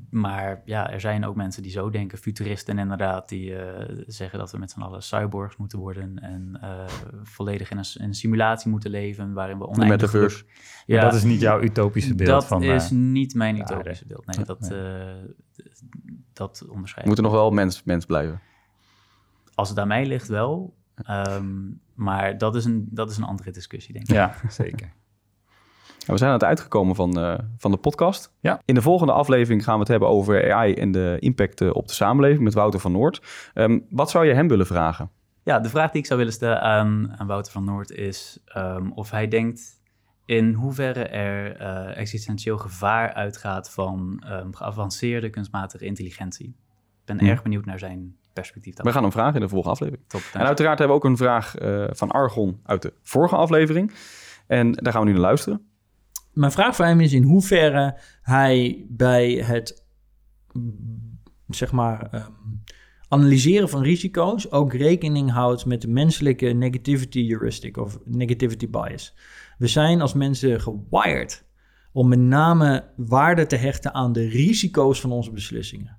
maar ja, er zijn ook mensen die zo denken, futuristen inderdaad, die eh, zeggen dat we met z'n allen cyborgs moeten worden en eh, volledig in een, s- in een simulatie moeten leven waarin we De oneindig metaverse. geluk- Maar Ja, dat is niet jouw utopische beeld dat van... is eh, niet mijn utopische beeld. Nee, dat, nee. eh, dat onderscheid. We moeten nog wel mens, mens blijven. Als het aan mij ligt wel, Ehm, maar dat is, een, dat is een andere discussie, denk ik. ja, zeker. Nou, we zijn aan het uitgekomen van, eh, van de podcast. Ja. In de volgende aflevering gaan we het hebben over AI en de impact eh, op de samenleving met Wouter van Noord. Ehm, wat zou je hem willen vragen? Ja, de vraag die ik zou willen stellen aan, aan Wouter van Noord is ehm, of hij denkt in hoeverre er eh, existentieel gevaar uitgaat van ehm, geavanceerde kunstmatige intelligentie. Ik ben Hmm. erg benieuwd naar zijn perspectief We daarop. gaan hem vragen in de volgende aflevering. Top, En uiteraard hebben we ook een vraag eh, van Argon uit de vorige aflevering. En daar gaan we nu naar luisteren. Mijn vraag voor hem is in hoeverre hij bij het zeg maar ehm, analyseren van risico's ook rekening houdt met de menselijke negativity heuristic of negativity bias. We zijn als mensen gewired om met name waarde te hechten aan de risico's van onze beslissingen.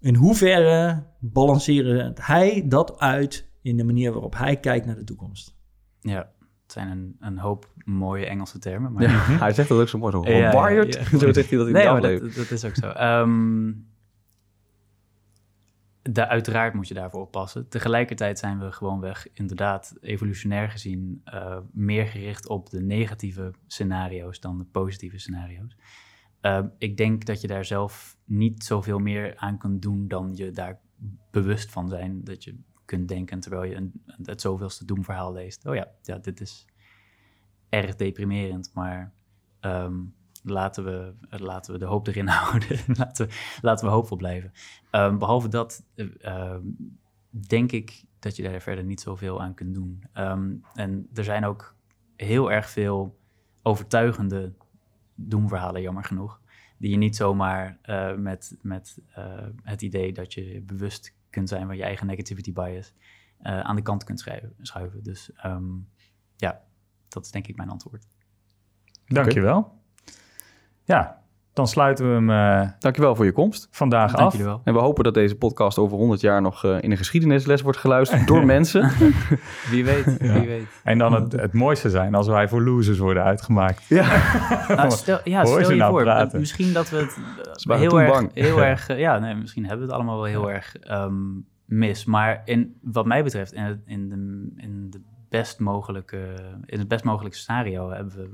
In hoeverre balanceren hij dat uit in de manier waarop hij kijkt naar de toekomst? Ja, het zijn een, een hoop mooie Engelse termen. Maar Ja, hij zegt dat ook zo mooi. Zo, Ja, wired. ja. Zo zegt hij dat in nee, maar dat, dat is ook zo. Ehm, de, uiteraard moet je daarvoor oppassen. Tegelijkertijd zijn we gewoonweg inderdaad evolutionair gezien eh, meer gericht op de negatieve scenario's dan de positieve scenario's. Ehm, ik denk dat je daar zelf niet zoveel meer aan kunt doen dan je daar bewust van zijn. Dat je kunt denken terwijl je een, het zoveelste doemverhaal leest. Oh ja, ja, dit is erg deprimerend, maar ehm, laten, we, laten we de hoop erin houden. laten, we, laten we hoopvol blijven. Ehm, behalve dat ehm, denk ik dat je daar verder niet zoveel aan kunt doen. En er zijn ook heel erg veel overtuigende doemverhalen, jammer genoeg. Die je niet zomaar uh, met, met uh, het idee dat je bewust kunt zijn van je eigen negativity bias uh, aan de kant kunt schrijven, schuiven. Dus um, ja, dat is denk ik mijn antwoord. Dankjewel. Okay. Ja, dan sluiten we hem. Uh, Dankjewel voor je komst. Vandaag Dank af. wel. En we hopen dat deze podcast over 100 jaar nog uh, in een geschiedenisles wordt geluisterd door mensen. Wie weet, wie weet. En dan het, het mooiste zijn als wij voor losers worden uitgemaakt. Ja. Nou, stel, ja, Hoor stel ze je nou voor, praten. misschien dat we het eh, heel erg, bang. heel erg eh, ja, nee, misschien hebben we het allemaal wel heel erg ehm, mis. Maar in, wat mij betreft, in, het, in, de, in, de best mogelijke, in het best mogelijke scenario hebben we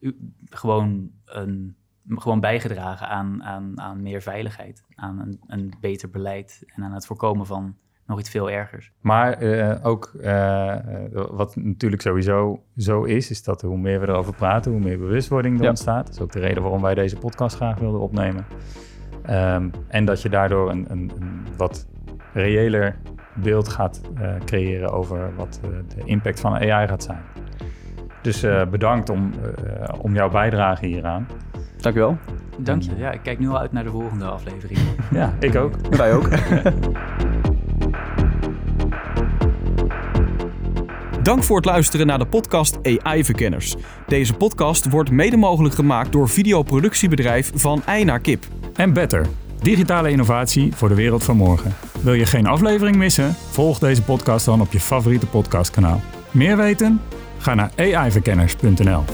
u- gewoon, een, gewoon bijgedragen aan, aan, aan meer veiligheid, aan een, een beter beleid en aan het voorkomen van nog iets veel ergers. Maar eh, ook eh, eh, wat natuurlijk sowieso zo is, is dat hoe meer we erover praten, hoe meer bewustwording er Ja. ontstaat. Dat is ook de reden waarom wij deze podcast graag wilden opnemen. Ehm, en dat je daardoor een, een, een wat reëler beeld gaat creëren over wat de impact van AI gaat zijn. Dus bedankt om, om jouw bijdrage hieraan. Dankjewel. Dank je. Ja, ik kijk nu al uit naar de volgende aflevering. Ja, ik ook. Wij ook. Dank voor het luisteren naar de podcast AI-verkenners. Deze podcast wordt mede mogelijk gemaakt door videoproductiebedrijf Van Ei naar Kip. En Better, digitale innovatie voor de wereld van morgen. Wil je geen aflevering missen? Volg deze podcast dan op je favoriete podcastkanaal. Meer weten? Ga naar aiverkenners.nl.